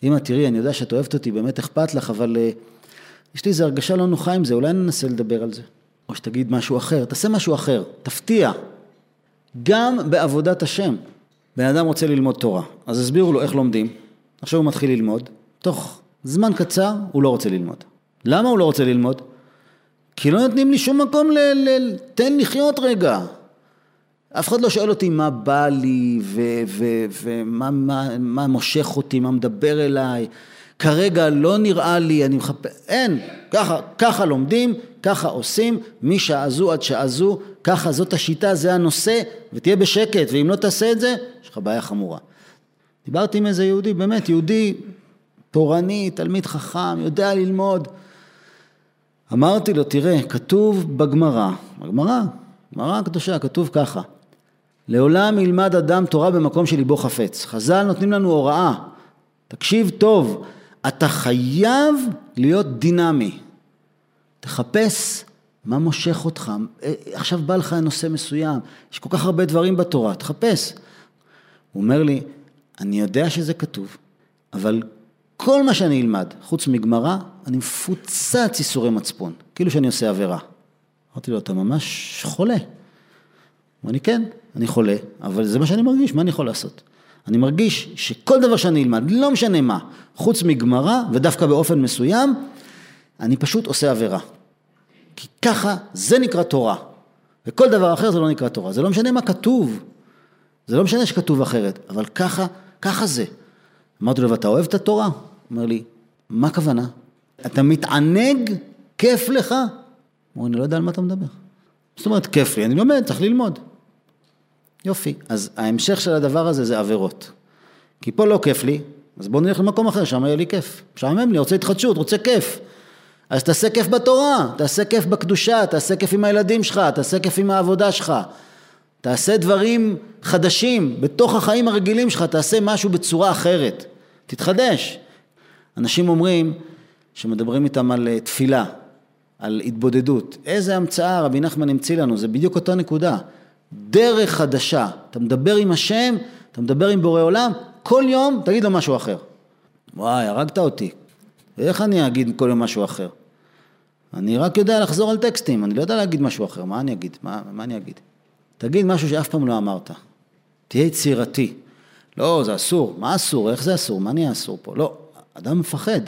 Speaker 1: אמא, תראי, אני יודע שאת אוהבת אותי, באמת אכפת לך, אבל uh, יש לי איזו הרגשה לא נוחה עם זה, אולי ננסה לדבר על זה. או שתגיד משהו אחר, תעשה משהו אחר, תפתיע. גם בעבודת השם. בן אדם רוצה ללמוד תורה, אז הסבירו לו איך לומדים. עכשיו הוא מתחיל ללמוד, תוך זמן קצר הוא לא רוצה ללמוד. למה הוא לא רוצה ללמוד? כי לא נותנים לי שום מקום ל... ל תן לחיות רגע. אף אחד לא שואל אותי מה בא לי ומה מה, מה מושך אותי, מה מדבר אליי. כרגע לא נראה לי, אני מחפש, אין, ככה, ככה לומדים, ככה עושים, משעה זו עד שעה זו, ככה זאת השיטה, זה הנושא, ותהיה בשקט, ואם לא תעשה את זה, יש לך בעיה חמורה. דיברתי עם איזה יהודי, באמת, יהודי תורני, תלמיד חכם, יודע ללמוד. אמרתי לו, תראה, כתוב בגמרא, בגמרא, גמרא הקדושה, כתוב ככה, לעולם ילמד אדם תורה במקום שליבו חפץ. חז"ל נותנים לנו הוראה, תקשיב טוב, אתה חייב להיות דינמי. תחפש מה מושך אותך. עכשיו בא לך נושא מסוים, יש כל כך הרבה דברים בתורה, תחפש. הוא אומר לי, אני יודע שזה כתוב, אבל כל מה שאני אלמד, חוץ מגמרא, אני מפוצץ ייסורי מצפון, כאילו שאני עושה עבירה. אמרתי לו, אתה ממש חולה. הוא אמר לי, כן, אני חולה, אבל זה מה שאני מרגיש, מה אני יכול לעשות? אני מרגיש שכל דבר שאני אלמד, לא משנה מה, חוץ מגמרא, ודווקא באופן מסוים, אני פשוט עושה עבירה. כי ככה, זה נקרא תורה. וכל דבר אחר זה לא נקרא תורה. זה לא משנה מה כתוב. זה לא משנה שכתוב אחרת, אבל ככה, ככה זה. אמרתי לו, ואתה אוהב את התורה? הוא אומר לי, מה הכוונה? אתה מתענג? כיף לך? הוא אומר, אני לא יודע על מה אתה מדבר. זאת אומרת, כיף לי, אני לומד, צריך ללמוד. יופי. אז ההמשך של הדבר הזה זה עבירות. כי פה לא כיף לי, אז בוא נלך למקום אחר, שם יהיה לי כיף. משעמם לי, רוצה התחדשות, רוצה כיף. אז תעשה כיף בתורה, תעשה כיף בקדושה, תעשה כיף עם הילדים שלך, תעשה כיף עם העבודה שלך. תעשה דברים חדשים בתוך החיים הרגילים שלך, תעשה משהו בצורה אחרת. תתחדש. אנשים אומרים, שמדברים איתם על אה, תפילה, על התבודדות. איזה המצאה רבי נחמן המציא לנו, זה בדיוק אותה נקודה. דרך חדשה. אתה מדבר עם השם, אתה מדבר עם בורא עולם, כל יום תגיד לו משהו אחר. וואי, הרגת אותי. איך אני אגיד כל יום משהו אחר? אני רק יודע לחזור על טקסטים, אני לא יודע להגיד משהו אחר, מה אני אגיד? מה, מה אני אגיד? תגיד משהו שאף פעם לא אמרת. תהיה יצירתי. לא, זה אסור. מה אסור? איך זה אסור? מה נהיה אסור פה? לא, אדם מפחד.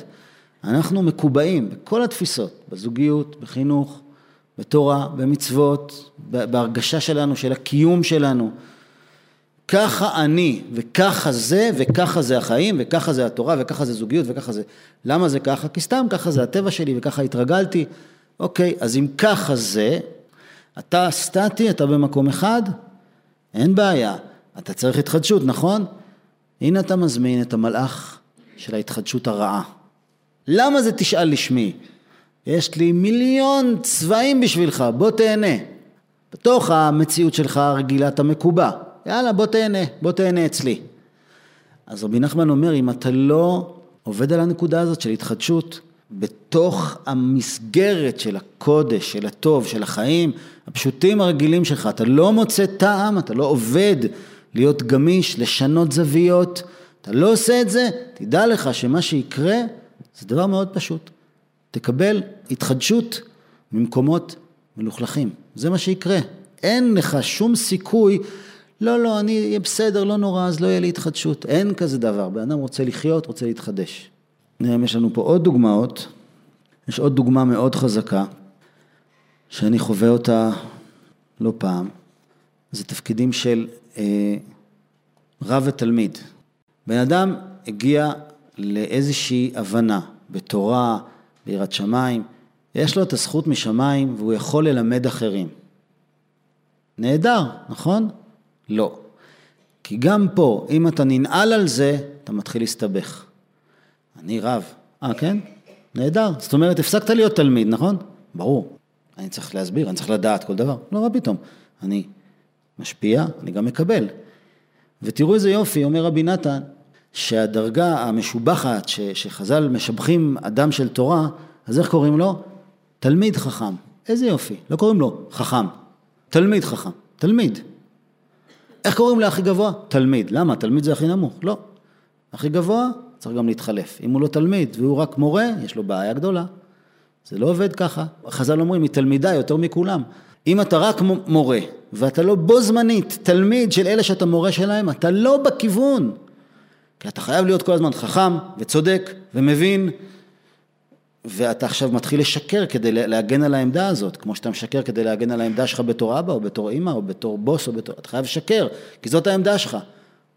Speaker 1: אנחנו מקובעים בכל התפיסות, בזוגיות, בחינוך, בתורה, במצוות, בהרגשה שלנו, של הקיום שלנו. ככה אני, וככה זה, וככה זה החיים, וככה זה התורה, וככה זה זוגיות, וככה זה... למה זה ככה? כי סתם ככה זה הטבע שלי, וככה התרגלתי. אוקיי, אז אם ככה זה, אתה סטטי, אתה במקום אחד, אין בעיה. אתה צריך התחדשות, נכון? הנה אתה מזמין את המלאך של ההתחדשות הרעה. למה זה תשאל לשמי? יש לי מיליון צבעים בשבילך, בוא תהנה. בתוך המציאות שלך הרגילה אתה מקובע. יאללה, בוא תהנה, בוא תהנה אצלי. אז רבי נחמן אומר, אם אתה לא עובד על הנקודה הזאת של התחדשות, בתוך המסגרת של הקודש, של הטוב, של החיים הפשוטים הרגילים שלך, אתה לא מוצא טעם, אתה לא עובד להיות גמיש, לשנות זוויות, אתה לא עושה את זה, תדע לך שמה שיקרה זה דבר מאוד פשוט. תקבל התחדשות ממקומות מלוכלכים, זה מה שיקרה. אין לך שום סיכוי, לא, לא, אני אהיה בסדר, לא נורא, אז לא יהיה לי התחדשות. אין כזה דבר. בן אדם רוצה לחיות, רוצה להתחדש. יש לנו פה עוד דוגמאות. יש עוד דוגמה מאוד חזקה, שאני חווה אותה לא פעם. זה תפקידים של אה, רב ותלמיד. בן אדם הגיע לאיזושהי הבנה בתורה, ביראת שמיים, יש לו את הזכות משמיים והוא יכול ללמד אחרים. נהדר, נכון? לא. כי גם פה, אם אתה ננעל על זה, אתה מתחיל להסתבך. אני רב. אה, כן? נהדר. זאת אומרת, הפסקת להיות תלמיד, נכון? ברור. אני צריך להסביר, אני צריך לדעת כל דבר. לא, מה פתאום? אני משפיע, אני גם מקבל. ותראו איזה יופי, אומר רבי נתן, שהדרגה המשובחת, ש, שחז"ל משבחים אדם של תורה, אז איך קוראים לו? תלמיד חכם. איזה יופי, לא קוראים לו חכם, תלמיד חכם, תלמיד. איך קוראים להכי גבוה? תלמיד. למה? תלמיד זה הכי נמוך. לא. הכי גבוה צריך גם להתחלף. אם הוא לא תלמיד והוא רק מורה, יש לו בעיה גדולה. זה לא עובד ככה. חז"ל אומרים, היא תלמידה יותר מכולם. אם אתה רק מורה, ואתה לא בו זמנית תלמיד של אלה שאתה מורה שלהם, אתה לא בכיוון. כי אתה חייב להיות כל הזמן חכם וצודק ומבין, ואתה עכשיו מתחיל לשקר כדי להגן על העמדה הזאת, כמו שאתה משקר כדי להגן על העמדה שלך בתור אבא או בתור אימא או בתור בוס או בתור... אתה חייב לשקר, כי זאת העמדה שלך.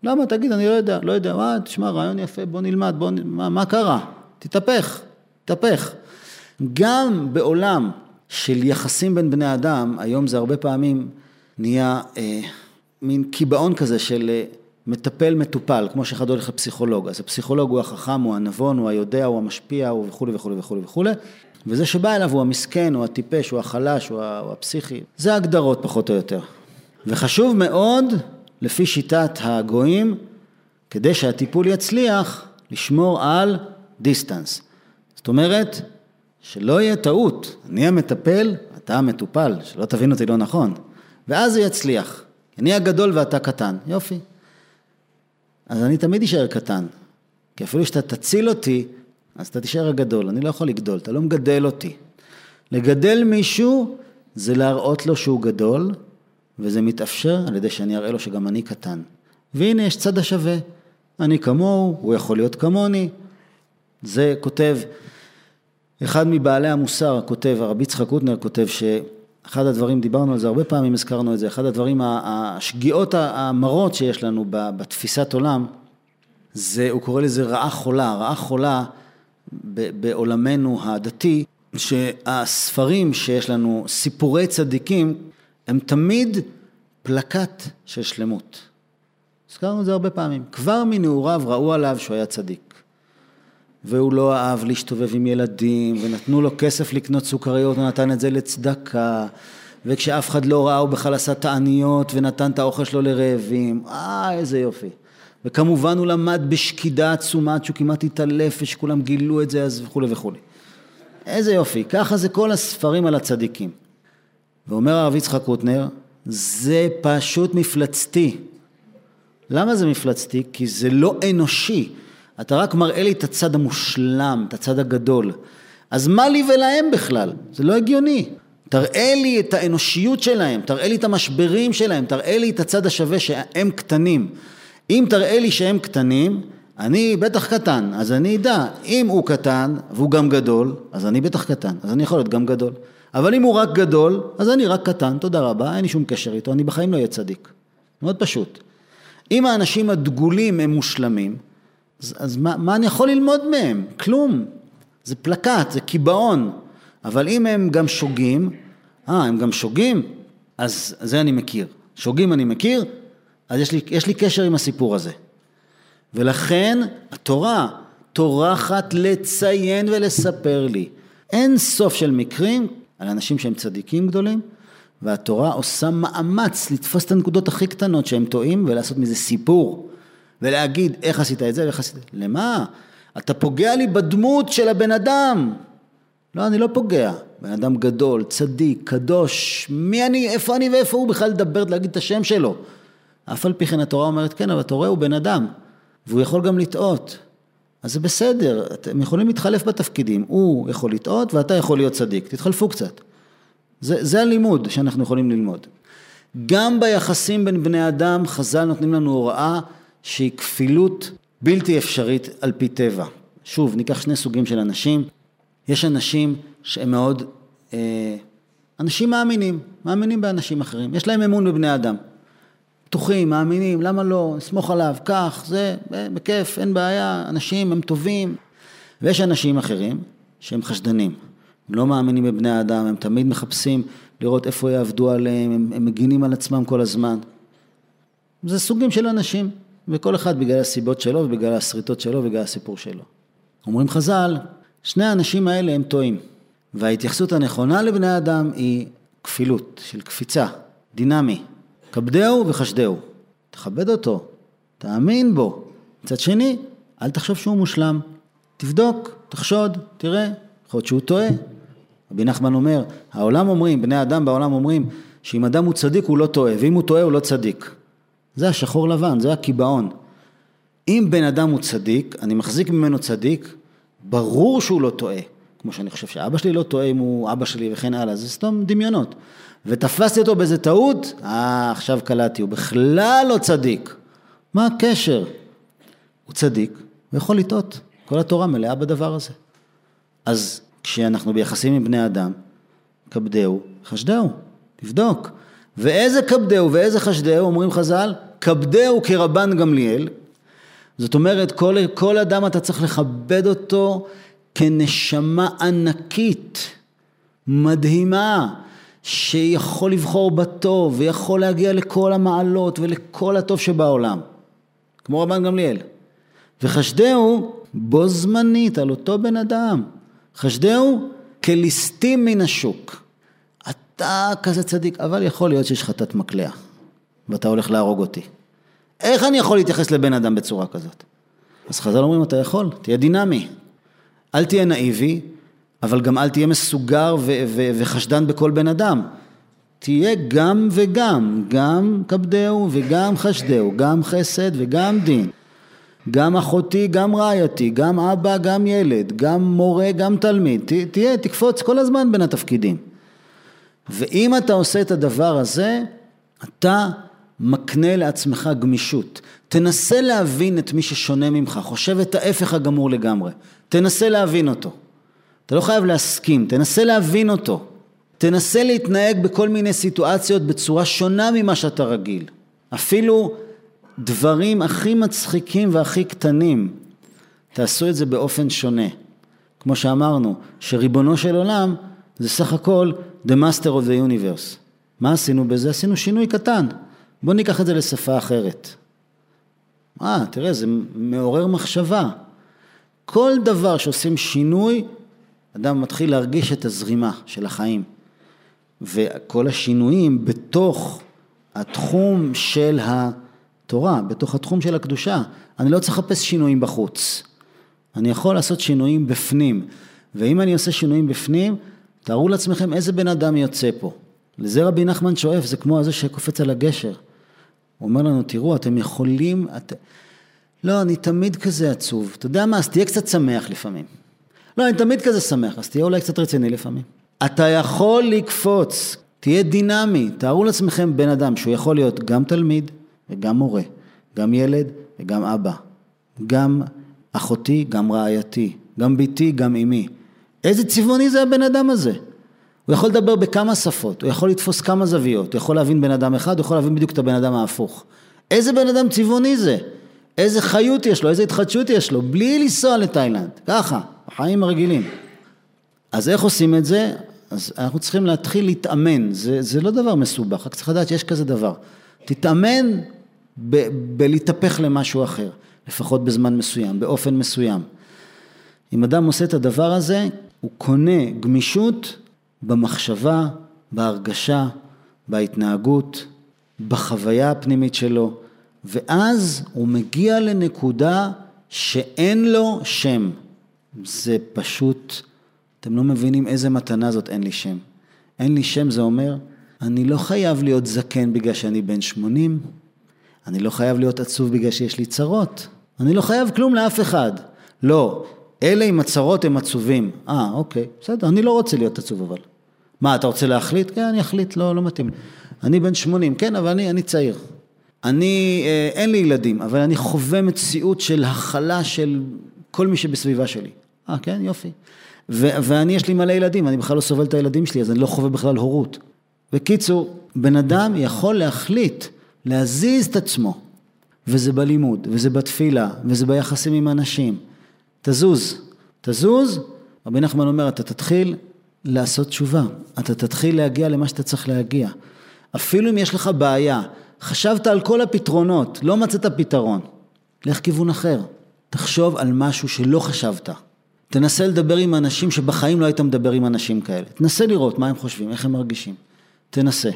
Speaker 1: למה? תגיד, אני לא יודע, לא יודע, מה, תשמע, רעיון יפה, בוא נלמד, בוא, מה, מה קרה? תתהפך, תתהפך. גם בעולם של יחסים בין בני אדם, היום זה הרבה פעמים נהיה אה, מין קיבעון כזה של אה, מטפל מטופל, כמו שאחד הולך לפסיכולוג. אז הפסיכולוג הוא החכם, הוא הנבון, הוא היודע, הוא המשפיע, הוא וכולי וכולי וכולי וכולי. וזה שבא אליו הוא המסכן, הוא הטיפש, הוא החלש, הוא הפסיכי. זה הגדרות פחות או יותר. וחשוב מאוד, לפי שיטת הגויים, כדי שהטיפול יצליח, לשמור על דיסטנס. זאת אומרת, שלא יהיה טעות, אני המטפל, אתה המטופל, שלא תבין אותי לא נכון. ואז זה יצליח. אני הגדול ואתה קטן, יופי. אז אני תמיד אשאר קטן. כי אפילו שאתה תציל אותי, אז אתה תישאר הגדול, אני לא יכול לגדול, אתה לא מגדל אותי. לגדל מישהו זה להראות לו שהוא גדול, וזה מתאפשר על ידי שאני אראה לו שגם אני קטן. והנה יש צד השווה, אני כמוהו, הוא יכול להיות כמוני. זה כותב, אחד מבעלי המוסר כותב, הרבי יצחק קוטנר כותב שאחד הדברים, דיברנו על זה הרבה פעמים, הזכרנו את זה, אחד הדברים, השגיאות המרות שיש לנו בתפיסת עולם, זה, הוא קורא לזה רעה חולה, רעה חולה בעולמנו הדתי, שהספרים שיש לנו, סיפורי צדיקים, הם תמיד פלקט של שלמות. הזכרנו את זה הרבה פעמים. כבר מנעוריו ראו עליו שהוא היה צדיק. והוא לא אהב להשתובב עם ילדים, ונתנו לו כסף לקנות סוכריות, הוא נתן את זה לצדקה, וכשאף אחד לא ראה הוא בכלל עשה תעניות ונתן את האוכל שלו לרעבים, אה, איזה יופי. וכמובן הוא למד בשקידה עצומה עד שהוא כמעט התעלף ושכולם גילו את זה אז וכולי וכולי. איזה יופי, ככה זה כל הספרים על הצדיקים. ואומר הרב יצחק רוטנר, זה פשוט מפלצתי. למה זה מפלצתי? כי זה לא אנושי. אתה רק מראה לי את הצד המושלם, את הצד הגדול. אז מה לי ולהם בכלל? זה לא הגיוני. תראה לי את האנושיות שלהם, תראה לי את המשברים שלהם, תראה לי את הצד השווה שהם קטנים. אם תראה לי שהם קטנים, אני בטח קטן, אז אני אדע, אם הוא קטן והוא גם גדול, אז אני בטח קטן, אז אני יכול להיות גם גדול. אבל אם הוא רק גדול, אז אני רק קטן, תודה רבה, אין לי שום קשר איתו, אני בחיים לא אהיה צדיק. מאוד פשוט. אם האנשים הדגולים הם מושלמים, אז, אז מה, מה אני יכול ללמוד מהם? כלום. זה פלקט, זה קיבעון. אבל אם הם גם שוגים, אה, הם גם שוגים? אז זה אני מכיר. שוגים אני מכיר, אז יש לי, יש לי קשר עם הסיפור הזה. ולכן התורה טורחת לציין ולספר לי אין סוף של מקרים על אנשים שהם צדיקים גדולים, והתורה עושה מאמץ לתפוס את הנקודות הכי קטנות שהם טועים ולעשות מזה סיפור. ולהגיד איך עשית את זה ואיך עשית את זה. למה? אתה פוגע לי בדמות של הבן אדם. לא, אני לא פוגע. בן אדם גדול, צדיק, קדוש, מי אני, איפה אני ואיפה הוא בכלל לדבר, להגיד את השם שלו. אף על פי כן התורה אומרת, כן, אבל רואה, הוא בן אדם, והוא יכול גם לטעות. אז זה בסדר, אתם יכולים להתחלף בתפקידים, הוא יכול לטעות ואתה יכול להיות צדיק, תתחלפו קצת. זה, זה הלימוד שאנחנו יכולים ללמוד. גם ביחסים בין בני אדם, חז"ל נותנים לנו הוראה שהיא כפילות בלתי אפשרית על פי טבע. שוב, ניקח שני סוגים של אנשים. יש אנשים שהם מאוד, אה, אנשים מאמינים, מאמינים באנשים אחרים, יש להם אמון בבני אדם. פתוחים, מאמינים, למה לא, נסמוך עליו, כך, זה, בכיף, אין בעיה, אנשים הם טובים. ויש אנשים אחרים שהם חשדנים, לא מאמינים בבני האדם, הם תמיד מחפשים לראות איפה יעבדו עליהם, הם, הם מגינים על עצמם כל הזמן. זה סוגים של אנשים, וכל אחד בגלל הסיבות שלו ובגלל השריטות שלו ובגלל הסיפור שלו. אומרים חז"ל, שני האנשים האלה הם טועים, וההתייחסות הנכונה לבני אדם היא כפילות, של קפיצה, דינמי. כבדהו וחשדהו. תכבד אותו, תאמין בו. מצד שני, אל תחשוב שהוא מושלם. תבדוק, תחשוד, תראה, יכול להיות שהוא טועה. רבי נחמן אומר, העולם אומרים, בני אדם בעולם אומרים, שאם אדם הוא צדיק הוא לא טועה, ואם הוא טועה הוא לא צדיק. זה השחור לבן, זה הקיבעון. אם בן אדם הוא צדיק, אני מחזיק ממנו צדיק, ברור שהוא לא טועה. כמו שאני חושב שאבא שלי לא טועה אם הוא אבא שלי וכן הלאה, זה סתם דמיונות. ותפסתי אותו באיזה טעות, אה, עכשיו קלטתי, הוא בכלל לא צדיק. מה הקשר? הוא צדיק, הוא יכול לטעות. כל התורה מלאה בדבר הזה. אז כשאנחנו ביחסים עם בני אדם, כבדהו, חשדהו, תבדוק. ואיזה כבדהו ואיזה חשדהו, אומרים חז"ל, כבדהו כרבן גמליאל. זאת אומרת, כל, כל אדם אתה צריך לכבד אותו כנשמה ענקית, מדהימה, שיכול לבחור בטוב ויכול להגיע לכל המעלות ולכל הטוב שבעולם, כמו רבן גמליאל. וחשדהו בו זמנית על אותו בן אדם. חשדהו כליסטים מן השוק. אתה כזה צדיק, אבל יכול להיות שיש חטאת מקלע ואתה הולך להרוג אותי. איך אני יכול להתייחס לבן אדם בצורה כזאת? אז חז"ל אומרים, אתה יכול, תהיה דינמי. אל תהיה נאיבי, אבל גם אל תהיה מסוגר ו- ו- וחשדן בכל בן אדם. תהיה גם וגם, גם כבדהו וגם חשדהו, גם חסד וגם דין. גם אחותי, גם רעייתי, גם אבא, גם ילד, גם מורה, גם תלמיד. ת, תהיה, תקפוץ כל הזמן בין התפקידים. ואם אתה עושה את הדבר הזה, אתה מקנה לעצמך גמישות. תנסה להבין את מי ששונה ממך, חושב את ההפך הגמור לגמרי. תנסה להבין אותו. אתה לא חייב להסכים, תנסה להבין אותו. תנסה להתנהג בכל מיני סיטואציות בצורה שונה ממה שאתה רגיל. אפילו דברים הכי מצחיקים והכי קטנים, תעשו את זה באופן שונה. כמו שאמרנו, שריבונו של עולם זה סך הכל the master of the universe. מה עשינו בזה? עשינו שינוי קטן. בואו ניקח את זה לשפה אחרת. אה, תראה, זה מעורר מחשבה. כל דבר שעושים שינוי, אדם מתחיל להרגיש את הזרימה של החיים. וכל השינויים בתוך התחום של התורה, בתוך התחום של הקדושה. אני לא צריך לחפש שינויים בחוץ. אני יכול לעשות שינויים בפנים. ואם אני עושה שינויים בפנים, תארו לעצמכם איזה בן אדם יוצא פה. לזה רבי נחמן שואף, זה כמו הזה שקופץ על הגשר. הוא אומר לנו, תראו, אתם יכולים... את... לא, אני תמיד כזה עצוב. אתה יודע מה, אז תהיה קצת שמח לפעמים. לא, אני תמיד כזה שמח, אז תהיה אולי קצת רציני לפעמים. אתה יכול לקפוץ, תהיה דינמי. תארו לעצמכם בן אדם שהוא יכול להיות גם תלמיד וגם מורה, גם ילד וגם אבא, גם אחותי, גם רעייתי, גם בתי, גם אמי. איזה צבעוני זה הבן אדם הזה. הוא יכול לדבר בכמה שפות, הוא יכול לתפוס כמה זוויות, הוא יכול להבין בן אדם אחד, הוא יכול להבין בדיוק את הבן אדם ההפוך. איזה בן אדם צבעוני זה? איזה חיות יש לו, איזה התחדשות יש לו, בלי לנסוע לתאילנד, ככה, החיים הרגילים. אז איך עושים את זה? אז אנחנו צריכים להתחיל להתאמן, זה, זה לא דבר מסובך, רק צריך לדעת שיש כזה דבר. תתאמן ב, בלהתהפך למשהו אחר, לפחות בזמן מסוים, באופן מסוים. אם אדם עושה את הדבר הזה, הוא קונה גמישות במחשבה, בהרגשה, בהתנהגות, בחוויה הפנימית שלו, ואז הוא מגיע לנקודה שאין לו שם. זה פשוט, אתם לא מבינים איזה מתנה זאת אין לי שם. אין לי שם זה אומר, אני לא חייב להיות זקן בגלל שאני בן 80, אני לא חייב להיות עצוב בגלל שיש לי צרות, אני לא חייב כלום לאף אחד. לא, אלה עם הצרות הם עצובים. אה, אוקיי, בסדר, אני לא רוצה להיות עצוב אבל. מה, אתה רוצה להחליט? כן, אני אחליט, לא, לא מתאים. אני בן 80, כן, אבל אני, אני צעיר. אני, אה, אין לי ילדים, אבל אני חווה מציאות של הכלה של כל מי שבסביבה שלי. אה, כן, יופי. ו- ואני, יש לי מלא ילדים, אני בכלל לא סובל את הילדים שלי, אז אני לא חווה בכלל הורות. בקיצור, בן אדם יכול להחליט להזיז את עצמו, וזה בלימוד, וזה בתפילה, וזה ביחסים עם אנשים. תזוז, תזוז, רבי נחמן אומר, אתה תתחיל לעשות תשובה, אתה תתחיל להגיע למה שאתה צריך להגיע. אפילו אם יש לך בעיה, חשבת על כל הפתרונות, לא מצאת פתרון, לך כיוון אחר. תחשוב על משהו שלא חשבת. תנסה לדבר עם אנשים שבחיים לא היית מדבר עם אנשים כאלה. תנסה לראות מה הם חושבים, איך הם מרגישים. תנסה.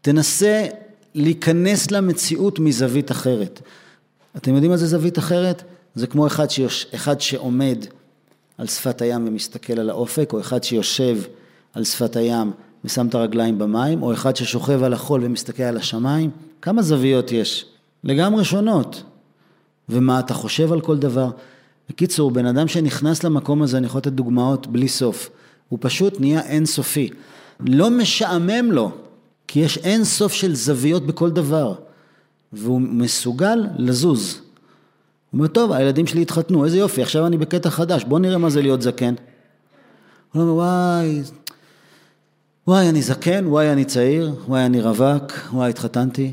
Speaker 1: תנסה להיכנס למציאות מזווית אחרת. אתם יודעים מה זה זווית אחרת? זה כמו אחד, שיוש... אחד שעומד על שפת הים ומסתכל על האופק, או אחד שיושב על שפת הים ושם את הרגליים במים, או אחד ששוכב על החול ומסתכל על השמיים. כמה זוויות יש? לגמרי שונות. ומה אתה חושב על כל דבר? בקיצור, בן אדם שנכנס למקום הזה, אני יכול לתת דוגמאות בלי סוף, הוא פשוט נהיה אינסופי. לא משעמם לו, כי יש אין סוף של זוויות בכל דבר, והוא מסוגל לזוז. הוא אומר, טוב, הילדים שלי התחתנו, איזה יופי, עכשיו אני בקטע חדש, בוא נראה מה זה להיות זקן. הוא אומר, וואי, וואי, אני זקן, וואי, אני צעיר, וואי, אני רווק, וואי, התחתנתי.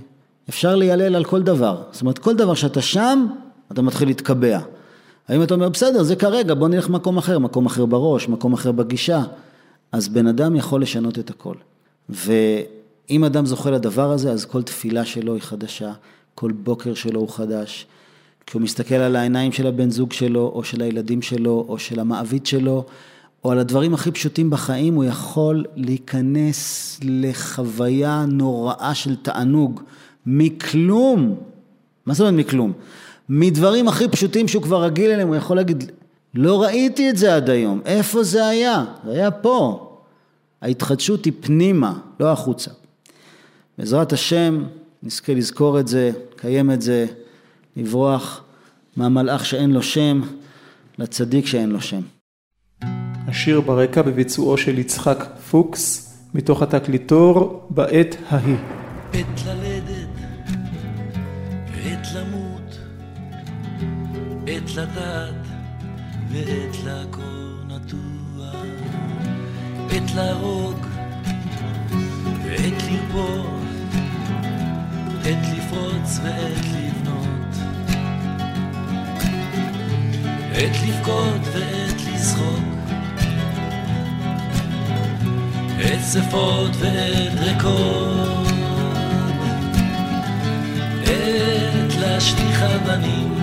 Speaker 1: אפשר להיעלל על כל דבר. זאת אומרת, כל דבר שאתה שם, אתה מתחיל להתקבע. האם אתה אומר, בסדר, זה כרגע, בוא נלך מקום אחר, מקום אחר בראש, מקום אחר בגישה. אז בן אדם יכול לשנות את הכל. ואם אדם זוכה לדבר הזה, אז כל תפילה שלו היא חדשה, כל בוקר שלו הוא חדש. כשהוא מסתכל על העיניים של הבן זוג שלו, או של הילדים שלו, או של המעביד שלו, או על הדברים הכי פשוטים בחיים, הוא יכול להיכנס לחוויה נוראה של תענוג, מכלום. מה זאת אומרת מכלום? מדברים הכי פשוטים שהוא כבר רגיל אליהם, הוא יכול להגיד, לא ראיתי את זה עד היום, איפה זה היה? זה היה פה. ההתחדשות היא פנימה, לא החוצה. בעזרת השם, נזכה לזכור את זה, לקיים את זה, לברוח מהמלאך שאין לו שם, לצדיק שאין לו שם.
Speaker 2: השיר ברקע בביצועו של יצחק פוקס, מתוך התקליטור בעת ההיא.
Speaker 3: עת ללדת, עת למות, עת לדעת ועת לעקור נטוע, עת להרוג ועת לרפות, עת לפרוץ ועת לבנות, עת לבכות ועת לזחוק. עת שפות ועת ריקות, עת להשליך אבנים,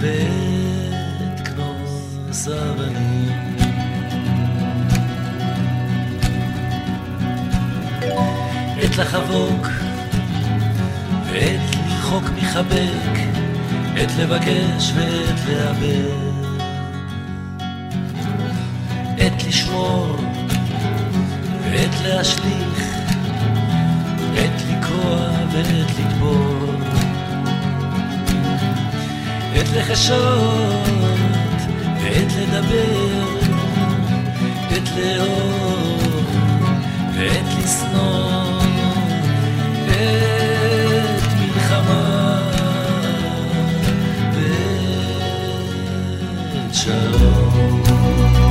Speaker 3: ועת כנוס אבנים. עת לחבוק, ועת לרחוק מחבק, עת לבקש ועת לאבד. עת לשמור, ועת להשליך, עת לקרוע ועת לטבור, עת לחשות, ועת לדבר, עת לאהוב, ועת לשנוא, עת מלחמה, ועת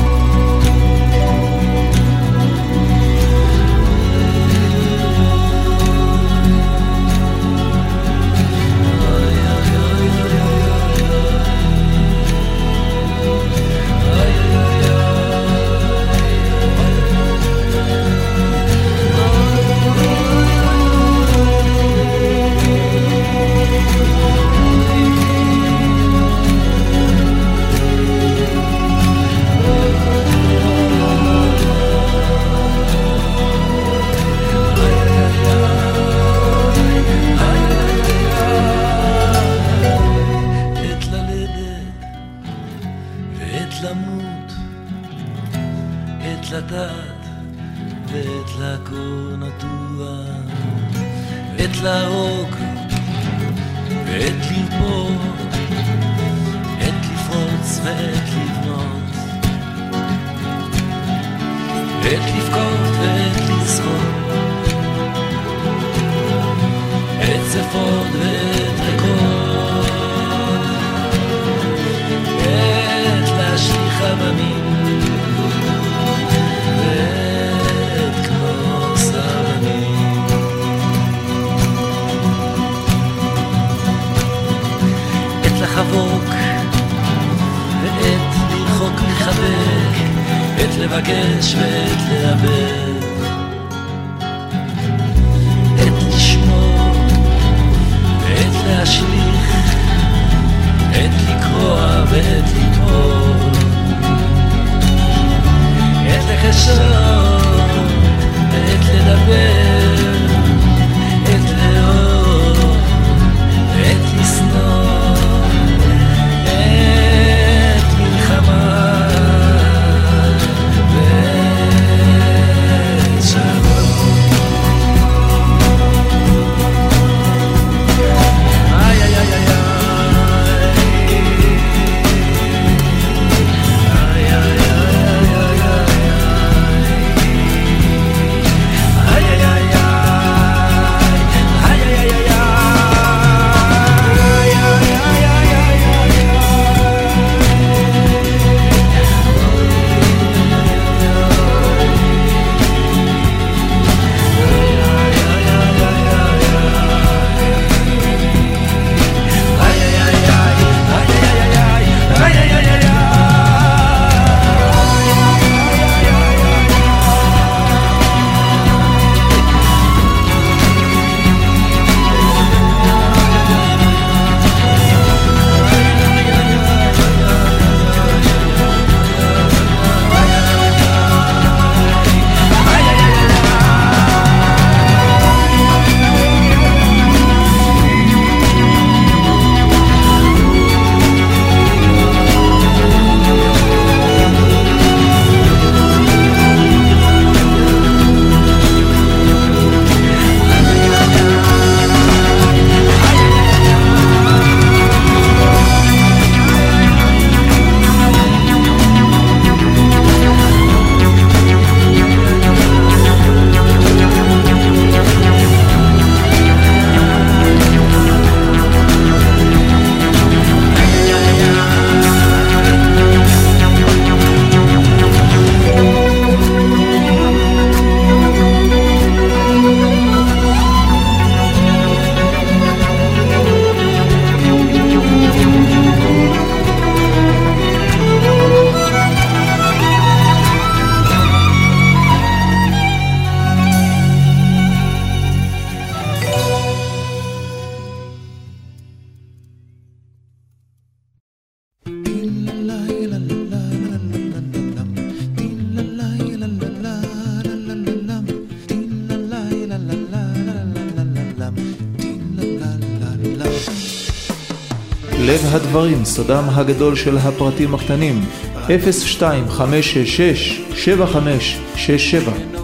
Speaker 2: סודם הגדול של הפרטים הקטנים, 02566-7567,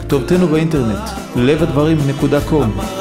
Speaker 2: כתובתנו באינטרנט, לבדברים.com.